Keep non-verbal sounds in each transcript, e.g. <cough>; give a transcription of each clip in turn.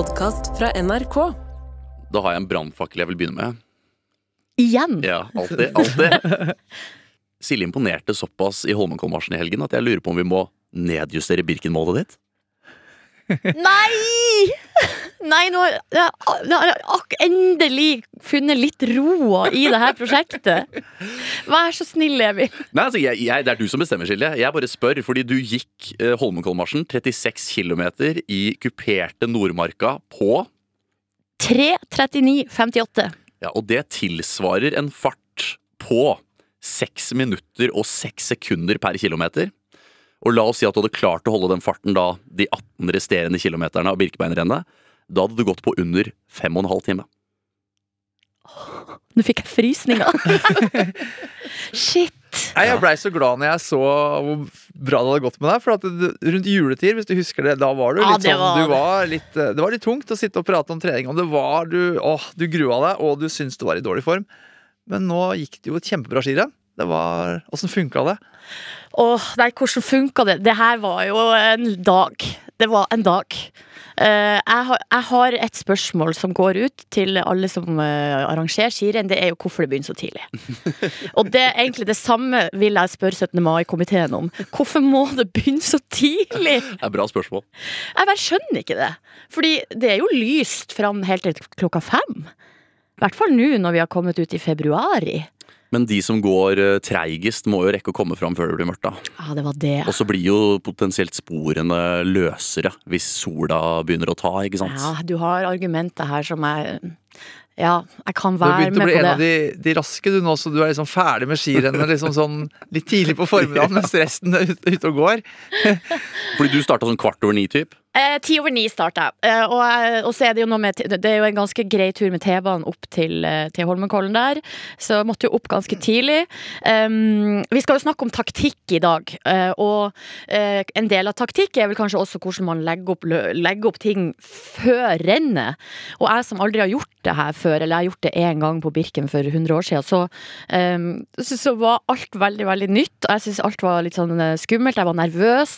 podkast fra NRK. Da har jeg en brannfakkel jeg vil begynne med. Igjen? Ja, alltid, alltid. Silje imponerte såpass i Holmenkollmarsjen i helgen at jeg lurer på om vi må nedjustere Birken-målet ditt. Nei! Nei, nå har jeg endelig funnet litt roa i det her prosjektet. Vær så snill, Levi. Nei, altså, jeg, jeg, Det er du som bestemmer, Silje. Jeg bare spør, fordi du gikk eh, Holmenkollmarsjen 36 km i kuperte Nordmarka på 3.39,58. Ja, og det tilsvarer en fart på 6 minutter og 6 sekunder per kilometer. Og la oss si at du hadde klart å holde den farten da de 18 resterende kilometerne av Birkebeinerrennet. Da hadde du gått på under 5 12 time. Nå fikk jeg frysninger. <laughs> Shit. Nei, Jeg blei så glad når jeg så hvor bra det hadde gått med deg. For at rundt juletid, hvis du husker det, da var du Ja, litt det sånn var du var litt, eh, Det var litt tungt å sitte og prate om trening. Og det var du Åh, du grua deg, og du syntes du var i dårlig form. Men nå gikk det jo et kjempebra skirenn. Det var Åssen funka det? Åh, nei, hvordan funka det? Det her var jo en dag. Det var en dag. Eh, jeg, har, jeg har et spørsmål som går ut til alle som eh, arrangerer skirenn. Det er jo hvorfor det begynner så tidlig. <laughs> Og det er egentlig det samme vil jeg spørre 17. mai-komiteen om. Hvorfor må det begynne så tidlig? Det er bra spørsmål. Jeg bare skjønner ikke det. Fordi det er jo lyst fram helt til klokka fem. I hvert fall nå når vi har kommet ut i februari. Men de som går eh, treigest, må jo rekke å komme fram før det blir mørkt. da. Ja, det var det. Og så blir jo potensielt sporene løsere hvis sola begynner å ta, ikke sant? Ja, du har argumenter her som jeg Ja, jeg kan på det. Du begynte å bli en av de, de raske, du nå, så du er liksom ferdig med skirennet liksom sånn litt tidlig på formiddagen mens resten er ute og går. Fordi du starta sånn kvart over ni, Eh, Ti over ni starter jeg. Eh, og, og så er det jo noe med Det er jo en ganske grei tur med T-banen opp til, eh, til Holmenkollen der. Så jeg måtte jo opp ganske tidlig. Um, vi skal jo snakke om taktikk i dag. eh, og eh, en del av taktikk er vel kanskje også hvordan man legger opp, legger opp ting før rennet. Og jeg som aldri har gjort det her før, eller jeg har gjort det én gang på Birken for 100 år siden, så, um, så, så var alt veldig, veldig nytt. Og jeg syns alt var litt sånn eh, skummelt. Jeg var nervøs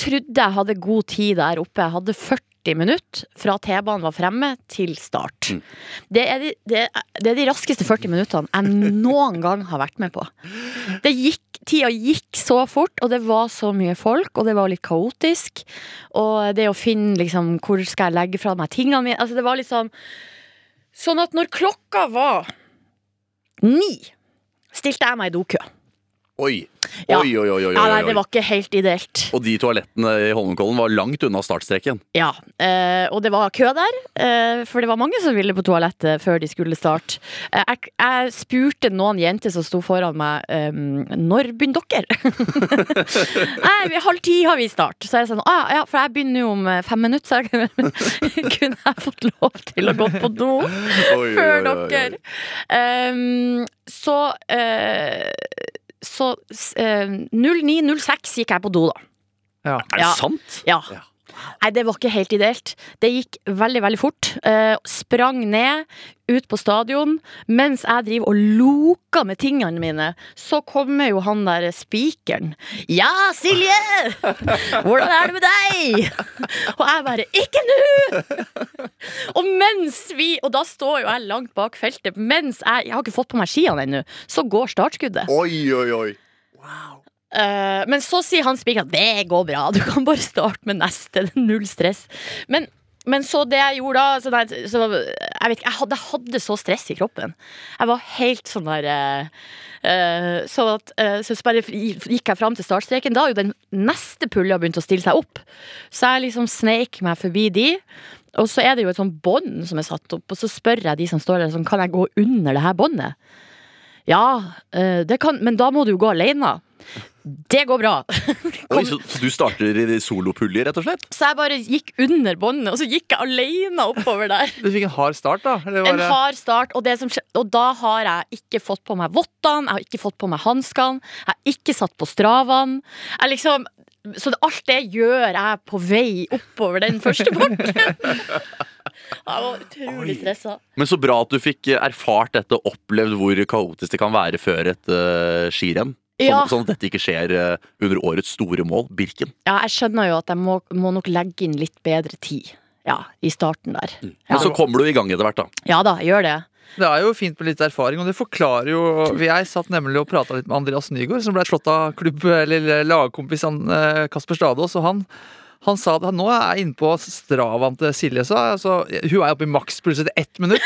trodde jeg hadde god tid der oppe. Jeg hadde 40 minutter fra T-banen var fremme til start. Det, er de, det, det er de raskeste 40 minuttene jeg noen gang har vært med på. Det gikk, tida gikk så fort, og det var så mye folk, og det var litt kaotisk. Og det å finne liksom Hvor skal jeg legge fra meg tingene mine? Altså, det var liksom Sånn at når klokka var ni, stilte jeg meg i dokø. Oi. Ja. Oi, oi, oi, oi, Ja, nei, det var ikke helt ideelt. Og de toalettene i Holmenkollen var langt unna startstreken. Ja, eh, og det var kø der, eh, for det var mange som ville på toalettet før de skulle starte. Eh, jeg, jeg spurte noen jenter som sto foran meg, eh, når begynner dere? <laughs> Nei, halv ti har vi start. Så jeg sa ah, ja, for jeg begynner jo om eh, fem minutter, så jeg <laughs> kunne jeg fått lov til å gå på do før dere. Um, så eh, så eh, 09.06 gikk jeg på do, da. Ja. Er det Ja. sant? Ja. Nei, det var ikke helt ideelt. Det gikk veldig, veldig fort. Eh, sprang ned, ut på stadion. Mens jeg driver og loker med tingene mine, så kommer jo han der spikeren. Ja, Silje! <laughs> Hvordan er det med deg? Og jeg bare Ikke nå! Og mens vi Og da står jo jeg langt bak feltet. Mens jeg Jeg har ikke fått på meg skiene ennå. Så går startskuddet. Oi, oi, oi. Eh, men så sier han spikeren at det går bra, du kan bare starte med neste. Null stress. Men, men så det jeg gjorde da så nei, så, Jeg vet ikke, jeg hadde, jeg hadde så stress i kroppen. Jeg var helt sånn der eh, Så, at, uh, så bare gikk jeg fram til startstreken. Da har jo den neste pulja begynt å stille seg opp. Så jeg liksom sneik meg forbi de. Og så er det jo et sånn bånd som er satt opp, og så spør jeg de som står der, sånn, kan jeg gå under det her båndet. Ja, det kan, men da må du jo gå alene. Det går bra. <laughs> Oi, så, så du starter i solopulje, rett og slett? Så jeg bare gikk under båndet, og så gikk jeg alene oppover der. <laughs> Du fikk en hard start, da? Eller var En hard start, og, det som skje, og da har jeg ikke fått på meg vottene, jeg har ikke fått på meg hanskene, jeg har ikke satt på stravene. Jeg liksom så alt det gjør jeg på vei oppover den første bakken. <laughs> Jeg var utrolig stressa. Men så bra at du fikk erfart dette opplevd hvor kaotisk det kan være før et uh, skirenn. Sånn, Ja. sånn at dette ikke skjer eh, under årets store mål, Birken. Ja, jeg skjønner jo at jeg må, må nok legge inn litt bedre tid. ja, i starten der. Ja. Men så kommer du i gang etter hvert, da. ja da, gjør det. Det er jo fint med litt erfaring, og det forklarer jo Jeg satt nemlig og prata litt med Andreas Nygaard, som ble slått av klubb, eller lagkompis eh, Kasper Stadås, og han han sa at nå er jeg inne på stravaen til Silje. Så, altså, hun er oppe i maks etter ett minutt.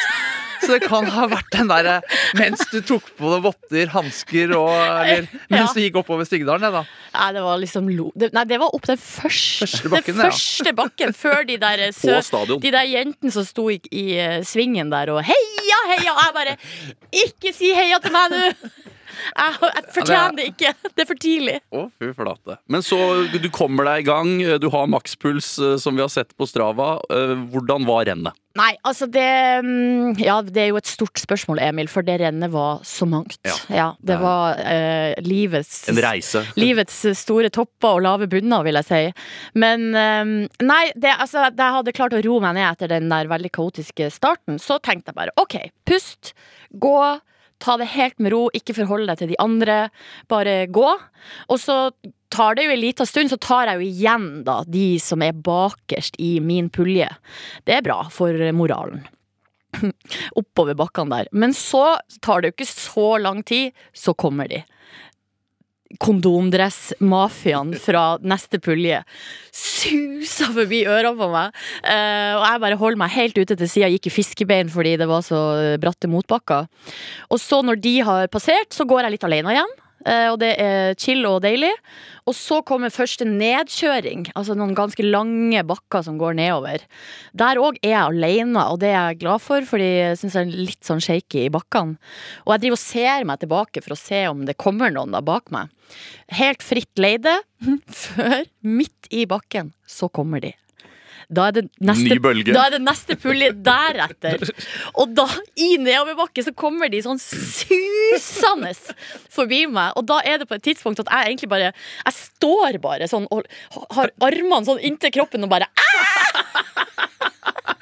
Så det kan ha vært den derre mens du tok på deg votter, hansker og eller, <laughs> Mens du gikk oppover Stigdalen, ja, da. Nei, det var liksom lo... Nei, det var opp den første, Første bakken, den ja. bakken før de der sø. De der jentene som sto i, i eh, svingen der og heia, heia! Og jeg bare Ikke si heia til meg nå! Jeg, jeg fortjener det ikke. <laughs> Det er for tidlig. Å, fy flate. Men så du kommer deg i gang, du har makspuls eh, som vi har sett på Strava. Eh, Hvordan var rennet? Nei, altså det mm, Ja, det er jo et stort spørsmål, Emil, for det rennet var så mangt. Ja. det Det var eh, livets En reise. Livets store topper og lave bunner, vil jeg si. Men eh, nei, det, altså, da jeg hadde klart å roe meg ned etter den der veldig kaotiske starten, så tenkte jeg bare OK, pust, gå. Ta det helt med ro, ikke forholde deg til de andre. Bare gå. Og så tar det jo en liten stund, så tar jeg jo igjen da de som er bakerst i min pulje. Det er bra for moralen. <clears throat> Oppover bakkene der. Men så tar det jo ikke så lang tid, så kommer de kondomdress-mafiaen fra neste pulje susa forbi ørene på meg. Eh, og jeg bare holdt meg helt ute til sida, gikk i fiskebein fordi det var så bratte motbakker. Og så når de har passert, så går jeg litt alene igjen. Eh, og det er chill og deilig. Og så kommer første nedkjøring, altså noen ganske lange bakker som går nedover. Der òg er jeg alene, og det er jeg glad for, fordi jeg syns jeg er litt sånn shaky i bakkene. Og jeg driver og ser meg tilbake for å se om det kommer noen da bak meg. Helt fritt leide, <laughs> før, midt i bakken, så kommer de. Da er det neste, Ny bølge. Da er det neste pulje deretter. <laughs> Og da, i nedoverbakke, så kommer de sånn susende forbi meg. Og da er det på et tidspunkt at jeg egentlig bare Jeg står bare sånn og har armene sånn inntil kroppen og bare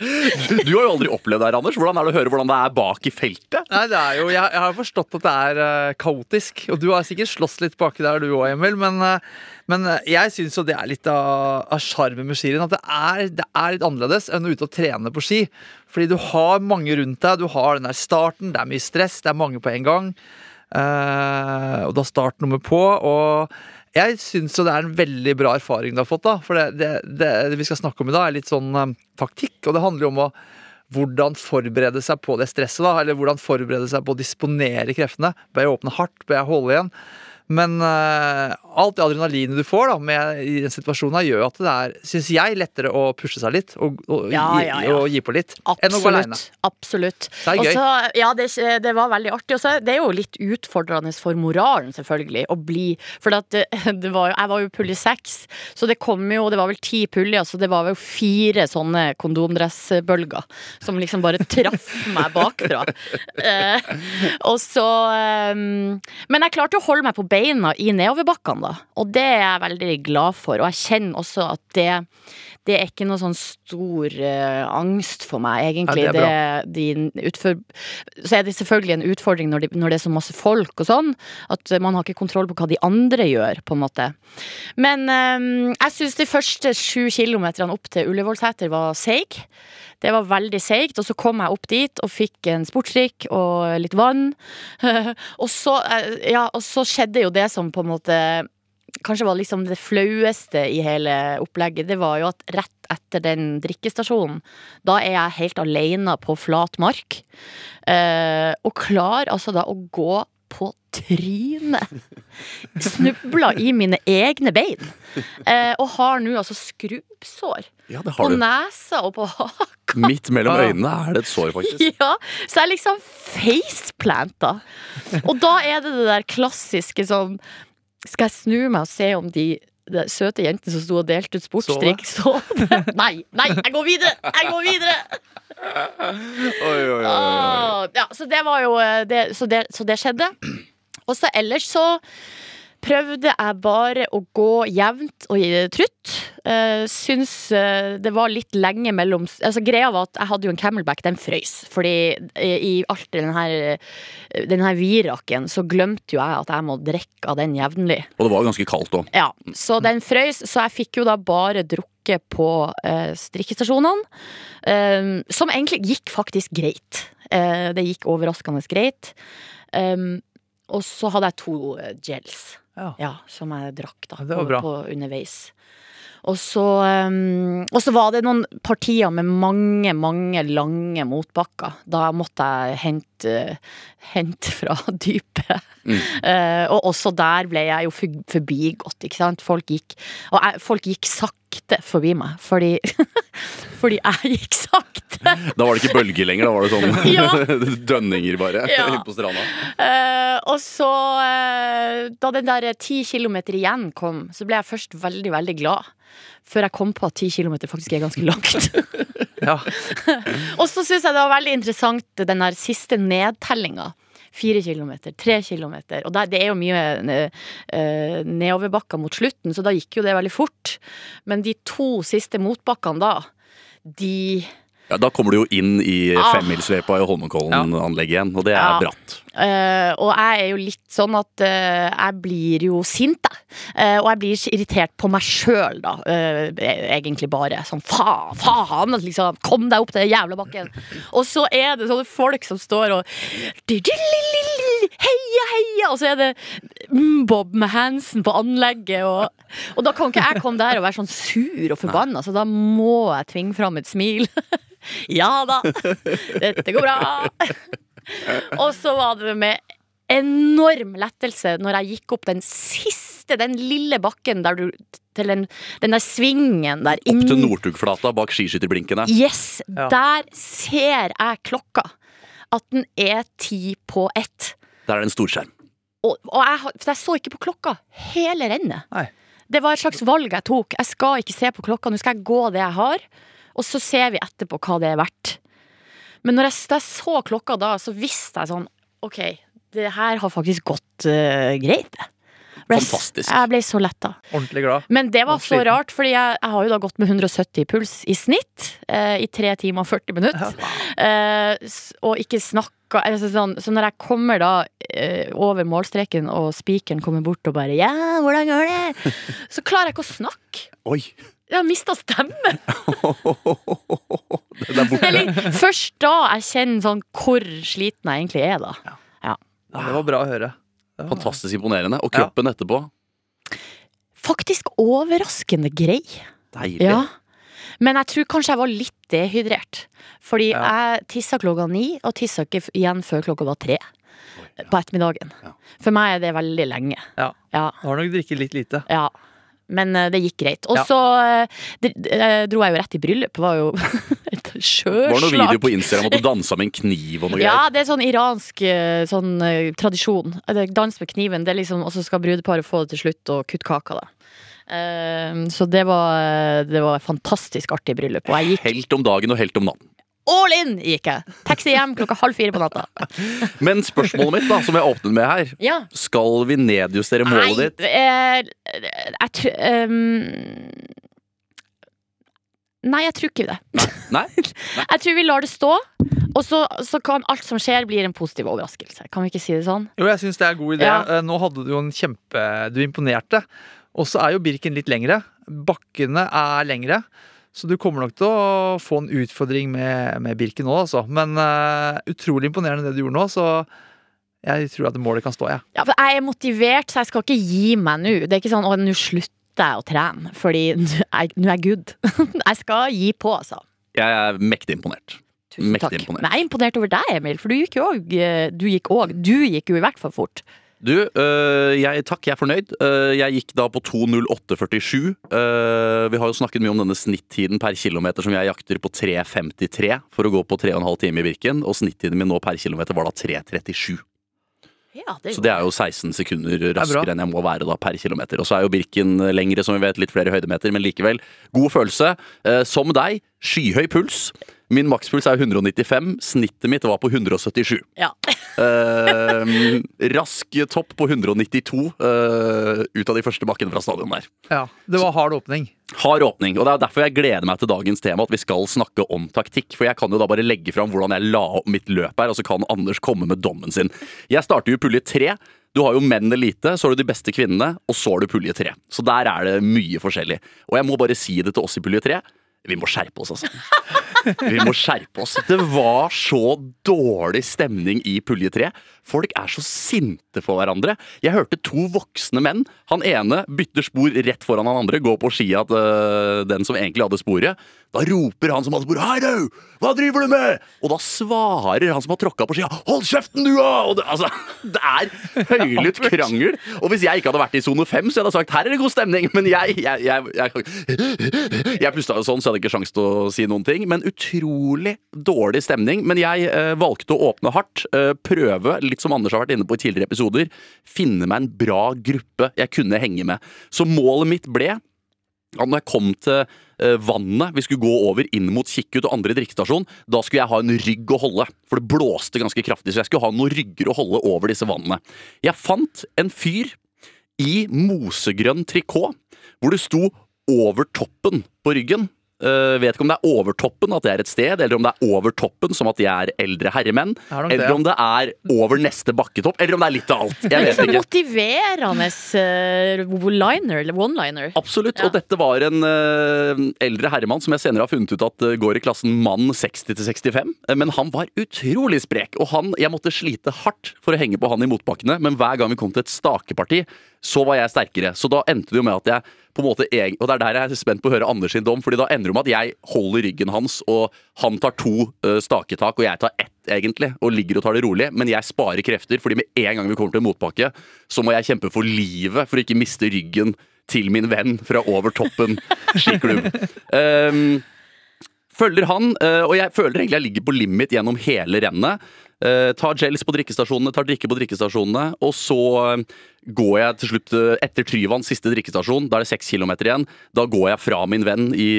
Du har jo aldri opplevd det her, Anders. Hvordan er det å høre hvordan det er bak i feltet? Nei, det er jo, jeg, jeg har forstått at det er uh, kaotisk, og du har sikkert slåss litt baki der, du òg, Emil. Men, uh, men eh, jeg syns jo det er litt av sjarmen med skirenn. At det er, det er litt annerledes enn å ute og trene på ski. Fordi du har mange rundt deg. Du har den der starten, det er mye stress, det er mange på en gang. Uh, og du har startnummer på. Og jeg syns det er en veldig bra erfaring du har fått. da For det, det, det, det vi skal snakke om i dag, er litt sånn um, taktikk. Og det handler jo om å hvordan forberede seg på det stresset. da Eller hvordan forberede seg på å disponere kreftene. Bør jeg åpne hardt? Bør jeg holde igjen? Men eh, alt det adrenalinet du får da med, i den situasjonen, gjør at det er, syns jeg, lettere å pushe seg litt og, og, Ja, ja, ja. og gi på litt. Enn å gå aleine. Absolutt. Så Det er gøy. Også, ja, det, det var veldig artig. Også, det er jo litt utfordrende for moralen, selvfølgelig, å bli For det, det var jeg var jo pulje seks, så det kom jo Det var vel ti puljer, så det var vel fire sånne kondomdressbølger som liksom bare traff meg bakfra. <laughs> Eh, og så eh, Men jeg klarte å holde meg på beina i nedoverbakkene, da. Og det er jeg veldig glad for. Og jeg kjenner også at det det er ikke noe sånn stor uh, angst for meg, egentlig. Ja, det er det, de utfor, så er det selvfølgelig en utfordring når, det- når det er så masse folk og sånn, at man har ikke kontroll på hva de andre gjør, på en måte. Men um, jeg syns de første sju kilometerne opp til Ullevålseter var seig. Det var veldig seigt, og så kom jeg opp dit og fikk en sportsdrikk og litt vann. <laughs> og, så, eh, ja, og så skjedde jo det som på en måte kanskje var liksom det flaueste i hele opplegget, det var jo at rett etter den drikkestasjonen, da er jeg helt alene på flat mark. Eh, og klar altså da å gå på trynet. Snubla i mine egne bein. Eh, og har nå altså skrubbsår Ja, det på du. nesa og på haka. Midt mellom øynene er det et sår, faktisk. <laughs> Ja, så jeg liksom faceplanta. Og da er det det der klassiske sånn Skal jeg snu meg og se om de, de søte jentene som sto og delte ut sportsdrikk, så det? <laughs> Nei, nei, jeg går videre! Jeg går videre! Oi, oi, oi, oi. Åh, ja, så det var jo eh, det, så, det, så det skjedde. Og så ellers så prøvde jeg bare å gå jevnt og trutt. Uh, syns eh, det var litt lenge mellom Altså Greia var at jeg hadde jo en camelback, den frøys. Fordi i, i alt den her, den her viraken så glemte jo jeg at jeg må drikke av den jevnlig. Og det var ganske kaldt òg. Ja, så den frøys, så jeg fikk jo da bare drukket på uh, strikkestasjonene. Um, som egentlig gikk faktisk greit. Uh, det gikk overraskende greit. Um, og så hadde jeg to eh, gels, Ja. som jeg drakk da, ja, på, på underveis. Og så, um, og så var det noen partier med mange, mange lange motbakker. Da måtte jeg hente, hente fra <laughs> dypet. Mm. Uh, og også der ble jeg jo for- forbigått, ikke sant. Folk gikk, og jeg, folk gikk sakte forbi meg, fordi, <laughs> fordi jeg gikk sakte. Da var det ikke bølger lenger, da var det sånn <laughs> Ja. dønninger bare Ja. på stranda. Uh, og så, da den der ti kilometer igjen kom, så ble jeg først veldig, veldig glad. Før jeg kom på at ti kilometer faktisk er ganske langt. <laughs> Ja. <laughs> og så syns jeg det var veldig interessant den der siste nedtellinga. Fire kilometer, tre kilometer. Og der, det er jo mye eh, nedoverbakker mot slutten, så da gikk jo det veldig fort. Men de to siste motbakkene da, de Ja, Da kommer du jo inn i Ah. femmilsløypa i Holmenkollen-anlegget igjen, og det er Ja. bratt. Uh, og jeg er jo litt sånn at uh, jeg blir jo sint, jeg. Uh, og jeg blir irritert på meg sjøl, da. eh, egentlig bare. Sånn faen, faen! Liksom, kom deg opp den jævla bakken! Og så er det sånne folk som står og Heia, heia! Og så er det Bob med Hansen på anlegget. Og, og da kan ikke jeg komme der og være sånn sur og forbanna, så da må jeg tvinge fram et smil. <laughs> ja da, dette går bra. Og så var det med enorm lettelse når jeg gikk opp den siste, den lille bakken der du Til den, den der svingen der Opp til Northugflata bak skiskytterblinkene. Yes! Ja. Der ser jeg klokka. At den er ti på ett. Der er det en storskjerm. Og, og jeg, for jeg så ikke på klokka hele rennet. Nei. Det var et slags valg jeg tok. Jeg skal ikke se på klokka, nå skal jeg gå det jeg har. Og så ser vi etterpå hva det er verdt. Men når jeg, da jeg så klokka da, så visste jeg sånn OK, det her har faktisk gått uh, greit. Ble Fantastisk. Jeg ble så letta. Ordentlig glad. Men det var så rart, fordi jeg, jeg har jo da gått med 170 puls i snitt uh, i 3 timer og 40 minutter. Uh, og ikke snakka altså sånn, Så når jeg kommer da eh, over målstreken, og spikeren kommer bort og bare 'Ja, hvordan går det?' Så klarer jeg ikke å snakke. Oi! Jeg har mista stemmen. <laughs> Den er borte. er først da jeg kjenner sånn hvor sliten jeg egentlig er, da. Ja, det var bra å høre. Var- Fantastisk imponerende. Og Ja. kroppen etterpå. Faktisk overraskende grei. Deilig. Men jeg tror kanskje jeg var litt dehydrert. Fordi Ja. jeg tissa klokka ni, og tissa ikke igjen før klokka var tre ja. på ettermiddagen. Ja. For meg er det veldig lenge. Ja. Ja, Du har nok drikket litt lite. ja. Men eh, det gikk greit. Og så eh, eh, dro jeg jo rett i bryllup. Var jo <laughs> et Var det noen sjøslag. video på Instagram at du dansa med en kniv og noe Ja, det er sånn iransk sånn, tradisjon. Dans med kniven. Det er liksom, Og så skal brudeparet få det til slutt og kutte kaka, da. Eh, så det var, det var et fantastisk artig bryllup. Og jeg gikk Helt om dagen og helt om natten. all in! gikk jeg. Taxi hjem klokka halv fire på natta. <laughs> Men spørsmålet mitt, da, som jeg åpnet med her, Ja. skal vi nedjustere målet ditt? eh, jeg tror um, Nei, jeg tror ikke det. <laughs> Nei? Jeg tror vi lar det stå. Og så, så kan alt som skjer, bli en positiv overraskelse. Kan vi ikke si det sånn? Jo, jeg syns det er en god idé. Ja. Eh, Nå hadde du jo en kjempe Du imponerte. Og så er jo Birken litt lengre. Bakkene er lengre. Så du kommer nok til å få en utfordring med, med Birken nå, altså. Men uh, utrolig imponerende det du gjorde nå, så jeg tror at målet kan stå, jeg. Ja, for jeg er motivert, så jeg skal ikke gi meg nå. Det er ikke sånn 'å, nå slutter jeg å trene', fordi nå er jeg good. <laughs> jeg skal gi på, altså. Jeg er mektig imponert. Tusen Mektig takk. imponert. Men jeg er imponert over deg, Emil, for du gikk jo òg Du òg. Du gikk jo i hvert fall fort. Du, øh, jeg, takk, jeg er fornøyd. Øh, jeg gikk da på 2.08,47. Øh, vi har jo snakket mye om denne snittiden per kilometer som jeg jakter på 3.53 for å gå på 3,5 timer i Birken, og snittiden min nå per kilometer var da 3.37. Ja, det er Så det er jo 16 sekunder raskere enn jeg må være da per kilometer. Og så er jo Birken lengre, som vi vet, litt flere høydemeter, men likevel god følelse. Eh, som deg, Skyhøy puls. Min makspuls er 195. Snittet mitt var på 177. Ja. Eh, rask topp på 192 eh, ut av de første bakkene fra stadion der. Ja, Det var hard åpning. Hard åpning, og det er derfor jeg gleder meg til dagens tema, at vi skal snakke om taktikk. For jeg kan jo da bare legge fram hvordan jeg la opp mitt løp her, og så kan Anders komme med dommen sin. Jeg starter jo i pulje tre. Du har jo menn elite, så har du de beste kvinnene, og så har du pulje tre. Så der er det mye forskjellig. Og jeg må bare si det til oss i pulje tre. Vi må skjerpe oss, altså. Vi må skjerpe oss. Det var så dårlig stemning i pulje tre. Folk er så sinte på hverandre. Jeg hørte to voksne menn. Han ene bytter spor rett foran han andre, går på skia til øh, den som egentlig hadde sporet. Da roper han som hadde sporet 'Hei, du! Hva driver du med?' Og da svarer han som har tråkka på skia 'Hold kjeften, du, da!' Det, altså, <laughs> det er høylytt krangel. Og hvis jeg ikke hadde vært i sone fem, så hadde jeg sagt 'her er det god stemning', men jeg Jeg, jeg, jeg, jeg pusta jo sånn, så jeg hadde ikke sjanse til å si noen ting. Men utrolig dårlig stemning. Men jeg eh, valgte å åpne hardt, eh, prøve, litt som Anders har vært inne på i tidligere episoder, finne meg en bra gruppe jeg kunne henge med. Så målet mitt ble at når jeg kom til eh, vannet vi skulle gå over inn mot Kikkut og andre drikkestasjon, da skulle jeg ha en rygg å holde. For det blåste ganske kraftig, så jeg skulle ha noen rygger å holde over disse vannene. Jeg fant en fyr i mosegrønn trikot, hvor det sto over toppen på ryggen. Eh, vet ikke om det er over toppen at det er et sted, eller om det er over toppen som at de er eldre herremenn. Er eller det, om det er over neste bakketopp, eller om det er litt av alt. Jeg vet ikke. motiverende uh, liner, eller one-liner. Absolutt. Ja. Og dette var en uh, eldre herremann som jeg senere har funnet ut at eh, går i klassen mann 60 til 65. Eh, Men han var utrolig sprek, og han, jeg måtte slite hardt for å henge på han i motbakkene. Men hver gang vi kom til et stakeparti, så var jeg sterkere. Så da endte det jo med at jeg på en måte Og det er der jeg er spent på å høre Anders sin dom, Fordi da ender det med at jeg holder ryggen hans, og han tar to eh, staketak, og jeg tar ett, egentlig, og ligger og tar det rolig. Men jeg sparer krefter, fordi med en gang vi kommer til en motbakke, så må jeg kjempe for livet for å ikke miste ryggen til min venn fra over toppen <laughs> skiklubb. Um, følger han, eh, og jeg føler egentlig jeg ligger på limit gjennom hele rennet. Eh, tar gels på drikkestasjonene, tar drikke på drikkestasjonene, og så eh, går jeg til slutt etter Tryvanns siste drikkestasjon. Da er det seks kilometer igjen. Da går jeg fra min venn i,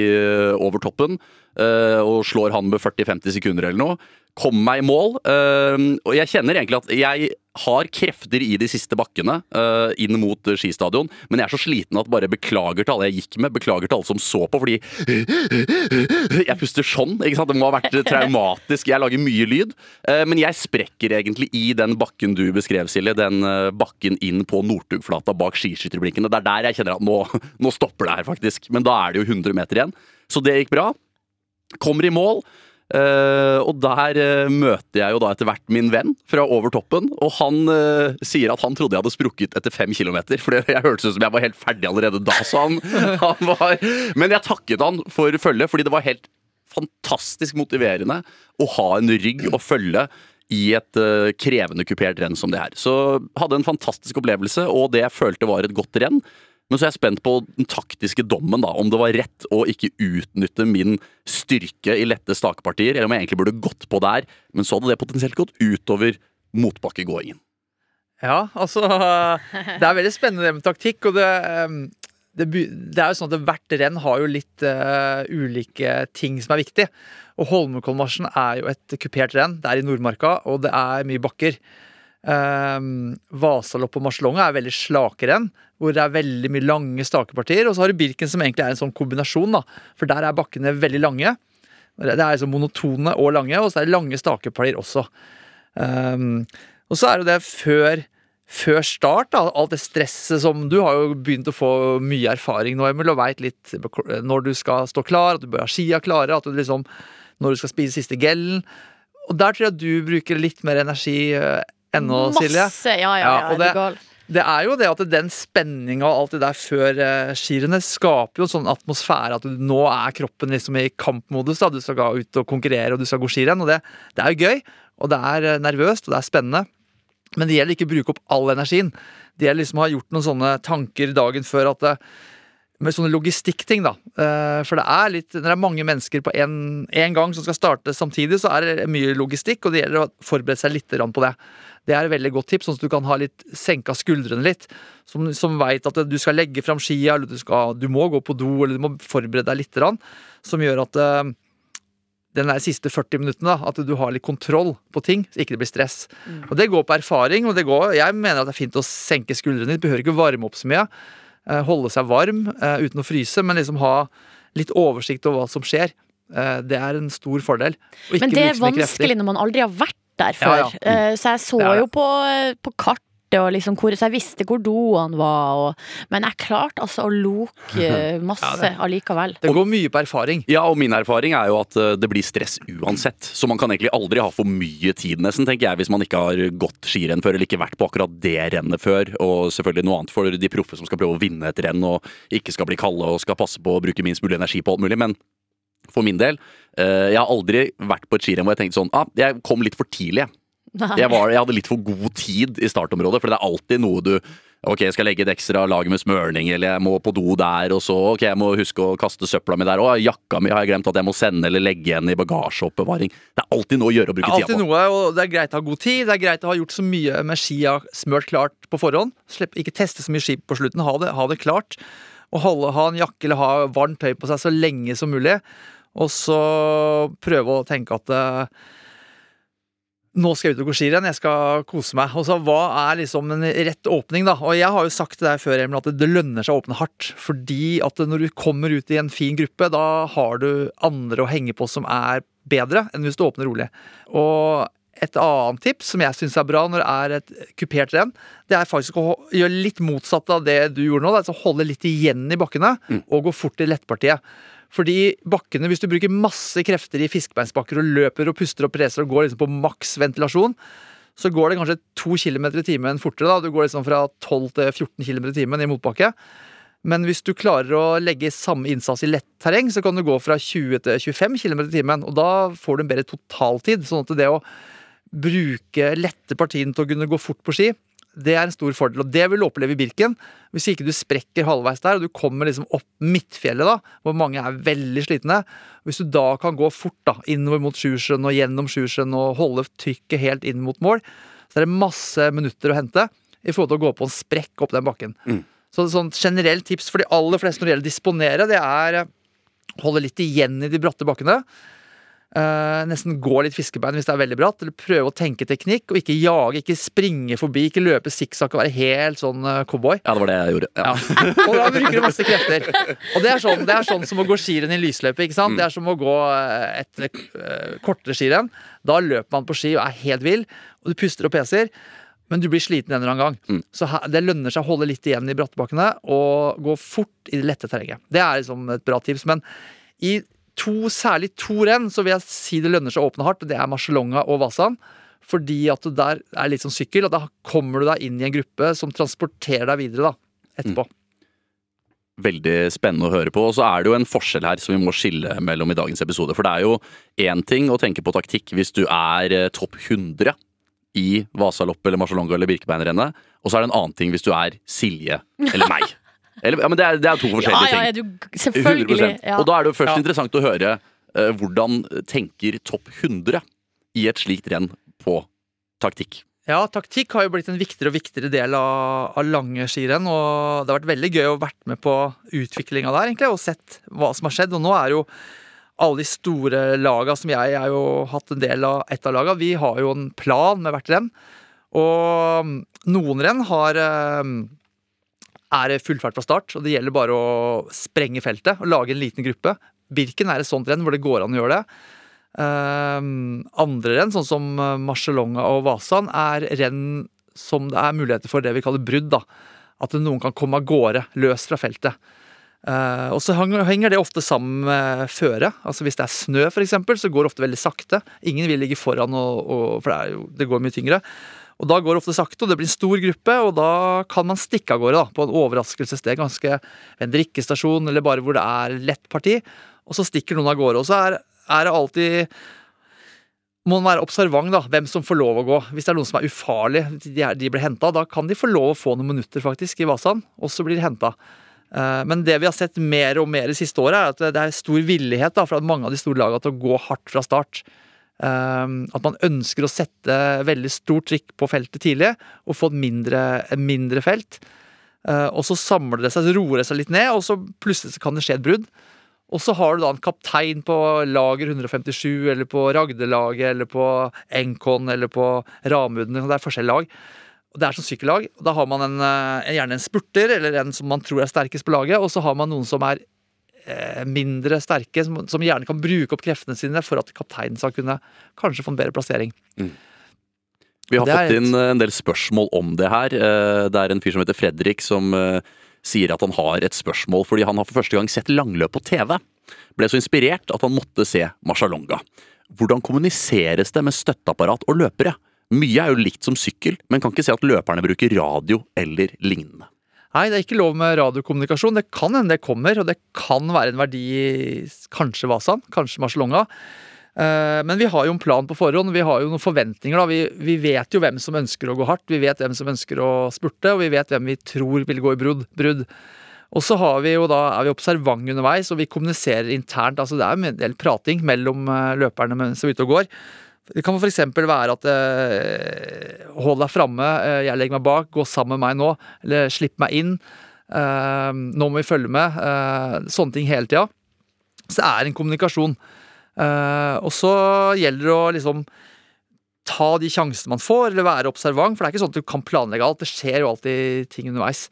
over toppen og slår han med 40-50 sekunder eller noe. Kommer meg i mål, og jeg kjenner egentlig at jeg har krefter i de siste bakkene uh, inn mot eh, skistadion, men jeg er så sliten at bare beklager til alle jeg gikk med, beklager til alle som så på, fordi <laughs> jeg puster sånn. ikke sant? Det må ha vært traumatisk. Jeg lager mye lyd. Uh, Men jeg sprekker egentlig i den bakken du beskrev, Silje. Den uh, bakken inn på Northugflata bak skiskytterblinkene. Det er der jeg kjenner at nå, nå stopper det her, faktisk. Men da er det jo 100 meter igjen. Så det gikk bra. Kommer i mål. Eh, og der eh, møter jeg jo da etter hvert min venn fra over toppen. Og han eh, sier at han trodde jeg hadde sprukket etter fem kilometer. For <laughs> jeg hørtes ut som jeg var helt ferdig allerede da. Så han, <laughs> han var Men jeg takket han for følget, fordi det var helt fantastisk motiverende å ha en rygg å følge i et uh, krevende kupert renn som det her. Så hadde en fantastisk opplevelse, og det jeg følte var et godt renn. Men så er jeg spent på den taktiske dommen, da, om det var rett å ikke utnytte min styrke i lette stakepartier, eller om jeg egentlig burde gått på der, men så hadde det potensielt gått utover motbakkegåingen. Ja, altså <laughs> Det er veldig spennende det med taktikk, og det, um, det, det er jo sånn at hvert renn har jo litt uh, ulike ting som er viktig. Og Holmenkollmarsjen er jo et kupert renn. Det er i Nordmarka, og det er mye bakker. Um, Vasalopp og Marselonga er veldig slake renn, hvor det er veldig mye lange stakepartier. Og så har du Birken, som egentlig er en sånn kombinasjon, da. For der er bakkene veldig lange. Det er liksom monotone og lange, og så er det lange stakepartier også. Um, og så er jo det før, før start, da, alt det stresset som Du har jo begynt å få mye erfaring nå, Emil, og veit litt når du skal stå klar, at du bør ha skia klare, at du liksom Når du skal spise siste gellen. Og der tror jeg du bruker litt mer energi eh, enn Silje. Masse, ja, ja, Ja, er det- Det er jo det at den spenninga og alt det der før eh, skirennet skaper jo en sånn atmosfære at du, nå er kroppen liksom i kampmodus. da, Du skal gå ut og konkurrere og du skal gå skirenn. og Det, det er jo gøy, og det er eh, nervøst og det er spennende. Men det gjelder ikke å bruke opp all energien. Det gjelder liksom å ha gjort noen sånne tanker dagen før at det, med sånne logistikkting, da. Eh, For det er litt Når det er mange mennesker på én gang som skal starte samtidig, så er det mye logistikk, og det gjelder å forberede seg litt på det. Det er et veldig godt tips, sånn at du kan ha litt senka skuldrene litt. Som, som veit at du skal legge fram skia, eller du, skal, du må gå på do, eller du må forberede deg litt. grann, Som gjør at eh, den der siste 40 minuttene, at du har litt kontroll på ting, så ikke det blir stress. Og det går på erfaring, og det går, jeg mener at det er fint å senke skuldrene litt, behøver ikke varme opp så mye. eh, Holde seg varm eh, uten å fryse, men liksom ha litt oversikt over hva som skjer. Det er en stor fordel. Men det er vanskelig krefter. når man aldri har vært der før. ja. Eh, Så jeg så Ja, ja. jo på, på kartet og liksom hvor, Så jeg visste hvor doene var, og, men jeg klarte altså å loke <laughs> eh, masse Ja, det- allikevel. Det går mye på erfaring. Ja, og min erfaring er jo at eh, det blir stress uansett. Så man kan egentlig aldri ha for mye tid, nesten, tenker jeg, hvis man ikke har gått skirenn før eller ikke vært på akkurat det rennet før. Og selvfølgelig noe annet for de proffe som skal prøve å vinne et renn og ikke skal bli kalde og skal passe på å bruke minst mulig energi på alt mulig. Men for min del, eh, jeg har aldri vært på et skirenn hvor jeg tenkte sånn ah, jeg kom litt for tidlig. jeg. Jeg, var, jeg hadde litt for god tid i startområdet, for det er alltid noe du Ok, jeg skal legge et ekstra lag med smørning, eller jeg må på do der, og så ok, jeg må huske å kaste søpla mi der. Og jakka mi har jeg glemt at jeg må sende eller legge igjen i bagasjeoppbevaring. Det er alltid noe å gjøre å Det bruke er tida alltid på. noe, og det er greit å ha god tid. Det er greit å ha gjort så mye med skia smørt klart på forhånd. Slipp, ikke teste så mye ski på slutten. Ha det, ha det klart. Og holde, ha en jakke eller ha varmt tøy på seg så lenge som mulig. Og så prøve å tenke at eh, nå skal jeg ut og gå skirenn, jeg skal kose meg. Og så Hva er liksom en rett åpning, da? Og jeg har jo sagt til deg før, Emil, at det lønner seg å åpne hardt. Fordi at når du kommer ut i en fin gruppe, da har du andre å henge på som er bedre enn hvis du åpner rolig. Og et annet tips som jeg syns er bra når det er et kupert renn, det er faktisk å gjøre litt motsatt av det du gjorde nå. Altså holde litt igjen i bakkene og gå fort i lettpartiet. Fordi bakkene, hvis du bruker masse krefter i fiskebeinsbakker og løper og puster og preser og går liksom på maks ventilasjon, så går det kanskje to km i timen fortere. da, Du går liksom fra 12 til 14 km i timen i motbakke. Men hvis du klarer å legge samme innsats i lett terreng, så kan du gå fra 20 til 25 km i timen. Og da får du en bedre totaltid. Sånn at det å bruke lette partiene til å kunne gå fort på ski, det er en stor fordel. Og det vil du oppleve i Birken. Hvis ikke du sprekker halvveis der, og du kommer liksom opp midtfjellet, da, hvor mange er veldig slitne. Hvis du da kan gå fort da, innover mot Sjusjøen og gjennom Sjusjøen og holde trykket helt inn mot mål, så er det masse minutter å hente i forhold til å gå på en sprekk opp den bakken. Så et sånt generelt tips for de aller fleste når det gjelder å disponere, det er eh, holde litt igjen i de bratte bakkene. Eh, nesten gå litt fiskebein hvis det er veldig bratt, eller prøve å tenke teknikk, og ikke jage, ikke springe forbi, ikke løpe sikksakk og være helt sånn uh, cowboy. Ja, det var det jeg gjorde. Ja. <laughs> Og da bruker du masse krefter. Og det er sånn, det er sånn som å gå skirenn i lysløype. ikke sant? Det er som å gå eh, et uh, kortere skirenn. Da løper man på ski og er helt vill, og du puster og peser. Men du blir sliten en eller annen gang. Så her, det lønner seg å holde litt igjen i brattbakkene og gå fort i det lette terrenget. Det er liksom et bra tips. Men i to, særlig to renn så vil jeg si det lønner seg å åpne hardt. Det er Marcialonga og Vasan. Fordi at du der er litt som sykkel, og da kommer du deg inn i en gruppe som transporterer deg videre da, etterpå. Veldig spennende å høre på. Og så er det jo en forskjell her som vi må skille mellom i dagens episode. For det er jo én ting å tenke på taktikk hvis du er eh, topp 100 i Vasaloppet eller Marcialonga eller Birkebeinerrennet, og så er det en annen ting hvis du er Silje eller meg. <laughs> Eller, ja, men det er, det er to forskjellige ja, ting. Ja, du, selvfølgelig. 100%. Ja. Og da er det jo først Ja. interessant å høre uh, hvordan tenker topp 100 i et slikt renn på taktikk. Ja, taktikk har jo blitt en viktigere og viktigere del av, av lange skirenn. Og det har vært veldig gøy å vært med på utviklinga der, egentlig, og sett hva som har skjedd. Og nå er jo alle de store laga som jeg har jo hatt en del av ett av laga, vi har jo en plan med hvert renn. Og noen renn har eh, er fullfart fra start, og det gjelder bare å sprenge feltet og lage en liten gruppe. Birken er et sånt renn hvor det går an å gjøre det. Um, andre renn, sånn som eh, og Vasan, er renn som det er muligheter for det vi kaller brudd. da. At noen kan komme av gårde, løs fra feltet. Uh, og så henger det ofte sammen med føre. Altså Hvis det er snø, eksempel, så går det ofte veldig sakte. Ingen vil ligge foran, og, og, for det, jo, det går mye tyngre. Og Da går det ofte sakte, og det blir en stor gruppe, og da kan man stikke av gårde da, på en overraskelsessted. Ganske en drikkestasjon, eller bare hvor det er lett parti. Og så stikker noen av gårde. Og så er, er det alltid må man være observant, da, hvem som får lov å gå. Hvis det er noen som er ufarlig, de, de blir hentet, da kan de få lov å få noen minutter faktisk i Vasan, og så blir de henta. Men det vi har sett mer og mer det siste året, er at det er stor villighet da, fra mange av de store lagene til å gå hardt fra start. Um, At man ønsker å sette veldig stort trykk på feltet tidlig og få et mindre, mindre felt. Uh, og så samler det seg, så roer det seg litt ned, og så plutselig kan det skje et brudd. Og så har du da en kaptein på lager 157, eller på Ragde-laget, eller på Enkon, eller på Ramuden. Det er forskjellige lag. Det er som sykkellag. Da har man en, eh, gjerne en spurter, eller en som man tror er sterkest på laget, og så har man noen som er eh, mindre sterke, som, som gjerne kan bruke opp kreftene sine for at kapteinen skal kunne kanskje få en bedre plassering. Vi har fått inn et- en del spørsmål om det her. Eh, Det er en fyr som heter Fredrik som eh, sier at han har et spørsmål fordi han har for første gang sett langløp på TV. Ble så inspirert at han måtte se Marcialonga. Hvordan kommuniseres det med støtteapparat og løpere? Mye er jo likt som sykkel, men kan ikke se at løperne bruker radio eller lignende. Nei, det er ikke lov med radiokommunikasjon. Det kan hende det kommer, og det kan være en verdi i kanskje Vasan, kanskje Marcialonga. Eh, Men vi har jo en plan på forhånd. Vi har jo noen forventninger. da. Vi, vi vet jo hvem som ønsker å gå hardt, vi vet hvem som ønsker å spurte, og vi vet hvem vi tror vil gå i brudd. brudd. Og så har vi jo da, er vi observante underveis, og vi kommuniserer internt. altså Det er jo en del prating mellom eh, løperne som er ute og går. Det kan f.eks. være at eh, hold deg framme, eh, jeg legger meg bak, gå sammen med meg nå. Eller slipp meg inn. Eh, nå må vi følge med. Eh, sånne ting hele tida. Så det er en kommunikasjon. Eh, og så gjelder det å liksom ta de sjansene man får, eller være observant. For det er ikke sånn at du kan planlegge alt. Det skjer jo alltid ting underveis.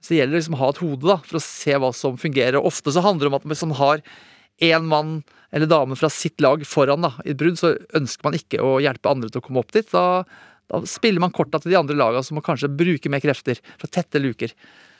Så det gjelder liksom å ha et hode da, for å se hva som fungerer. Og ofte så handler det om at man man har én mann eller dame fra sitt lag foran da, i et brudd, så ønsker man ikke å hjelpe andre til å komme opp dit. Da, da spiller man korta til de andre lagene som må kanskje bruke mer krefter for å tette luker.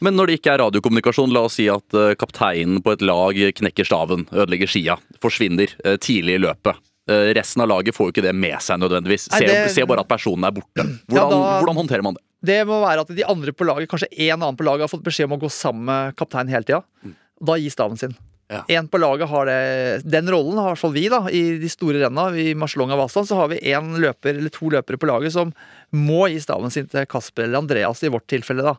Men når det ikke er radiokommunikasjon, la oss si at eh, kapteinen på et lag knekker staven, ødelegger skia, forsvinner eh, tidlig i løpet. Eh, Resten av laget får jo ikke det med seg nødvendigvis. Nei, det- ser bare at personen er borte. Ja, Hvordan, da- hvordan håndterer man det? Det må være at de andre på laget, kanskje én annen på laget, har fått beskjed om å gå sammen med kapteinen hele tida. Da gi staven sin. Ja. En på laget har det, Den rollen har i hvert fall vi da, i de store renna. I Marcelonga Vasan så har vi én løper eller to løpere på laget som må gi staven sin til Kasper eller Andreas, i vårt tilfelle. da.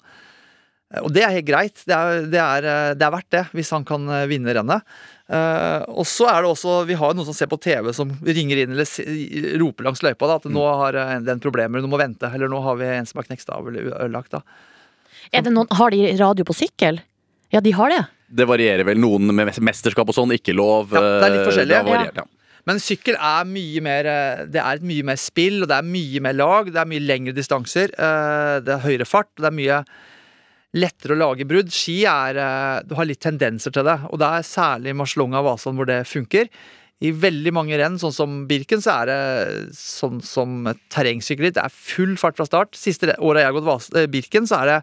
Og det er helt greit. Det er, det er, det er verdt det, hvis han kan eh, vinne rennet. Eh, og så er det også Vi har noen som ser på TV som ringer inn eller roper langs løypa da, at nå har eh, den problemer, du må vente. Eller nå har vi en som har knekt av eller ødelagt. da. Er det noen, har de radio på sykkel? Ja, de har det. Det varierer vel. Noen med mesterskap og sånn, ikke lov. Ja, det er litt eh, forskjellig, det ja. Men sykkel er mye mer eh, Det er et mye mer spill, og det er mye mer lag. Det er mye lengre distanser. eh, Det er høyere fart. og Det er mye lettere å lage brudd. Ski er Du har litt tendenser til det, og det er særlig Marcelonga og Vasan hvor det funker. I veldig mange renn, sånn som Birken, så er det sånn som terrengsykkel. Det er full fart fra start. Siste året jeg har gått Birken, så er det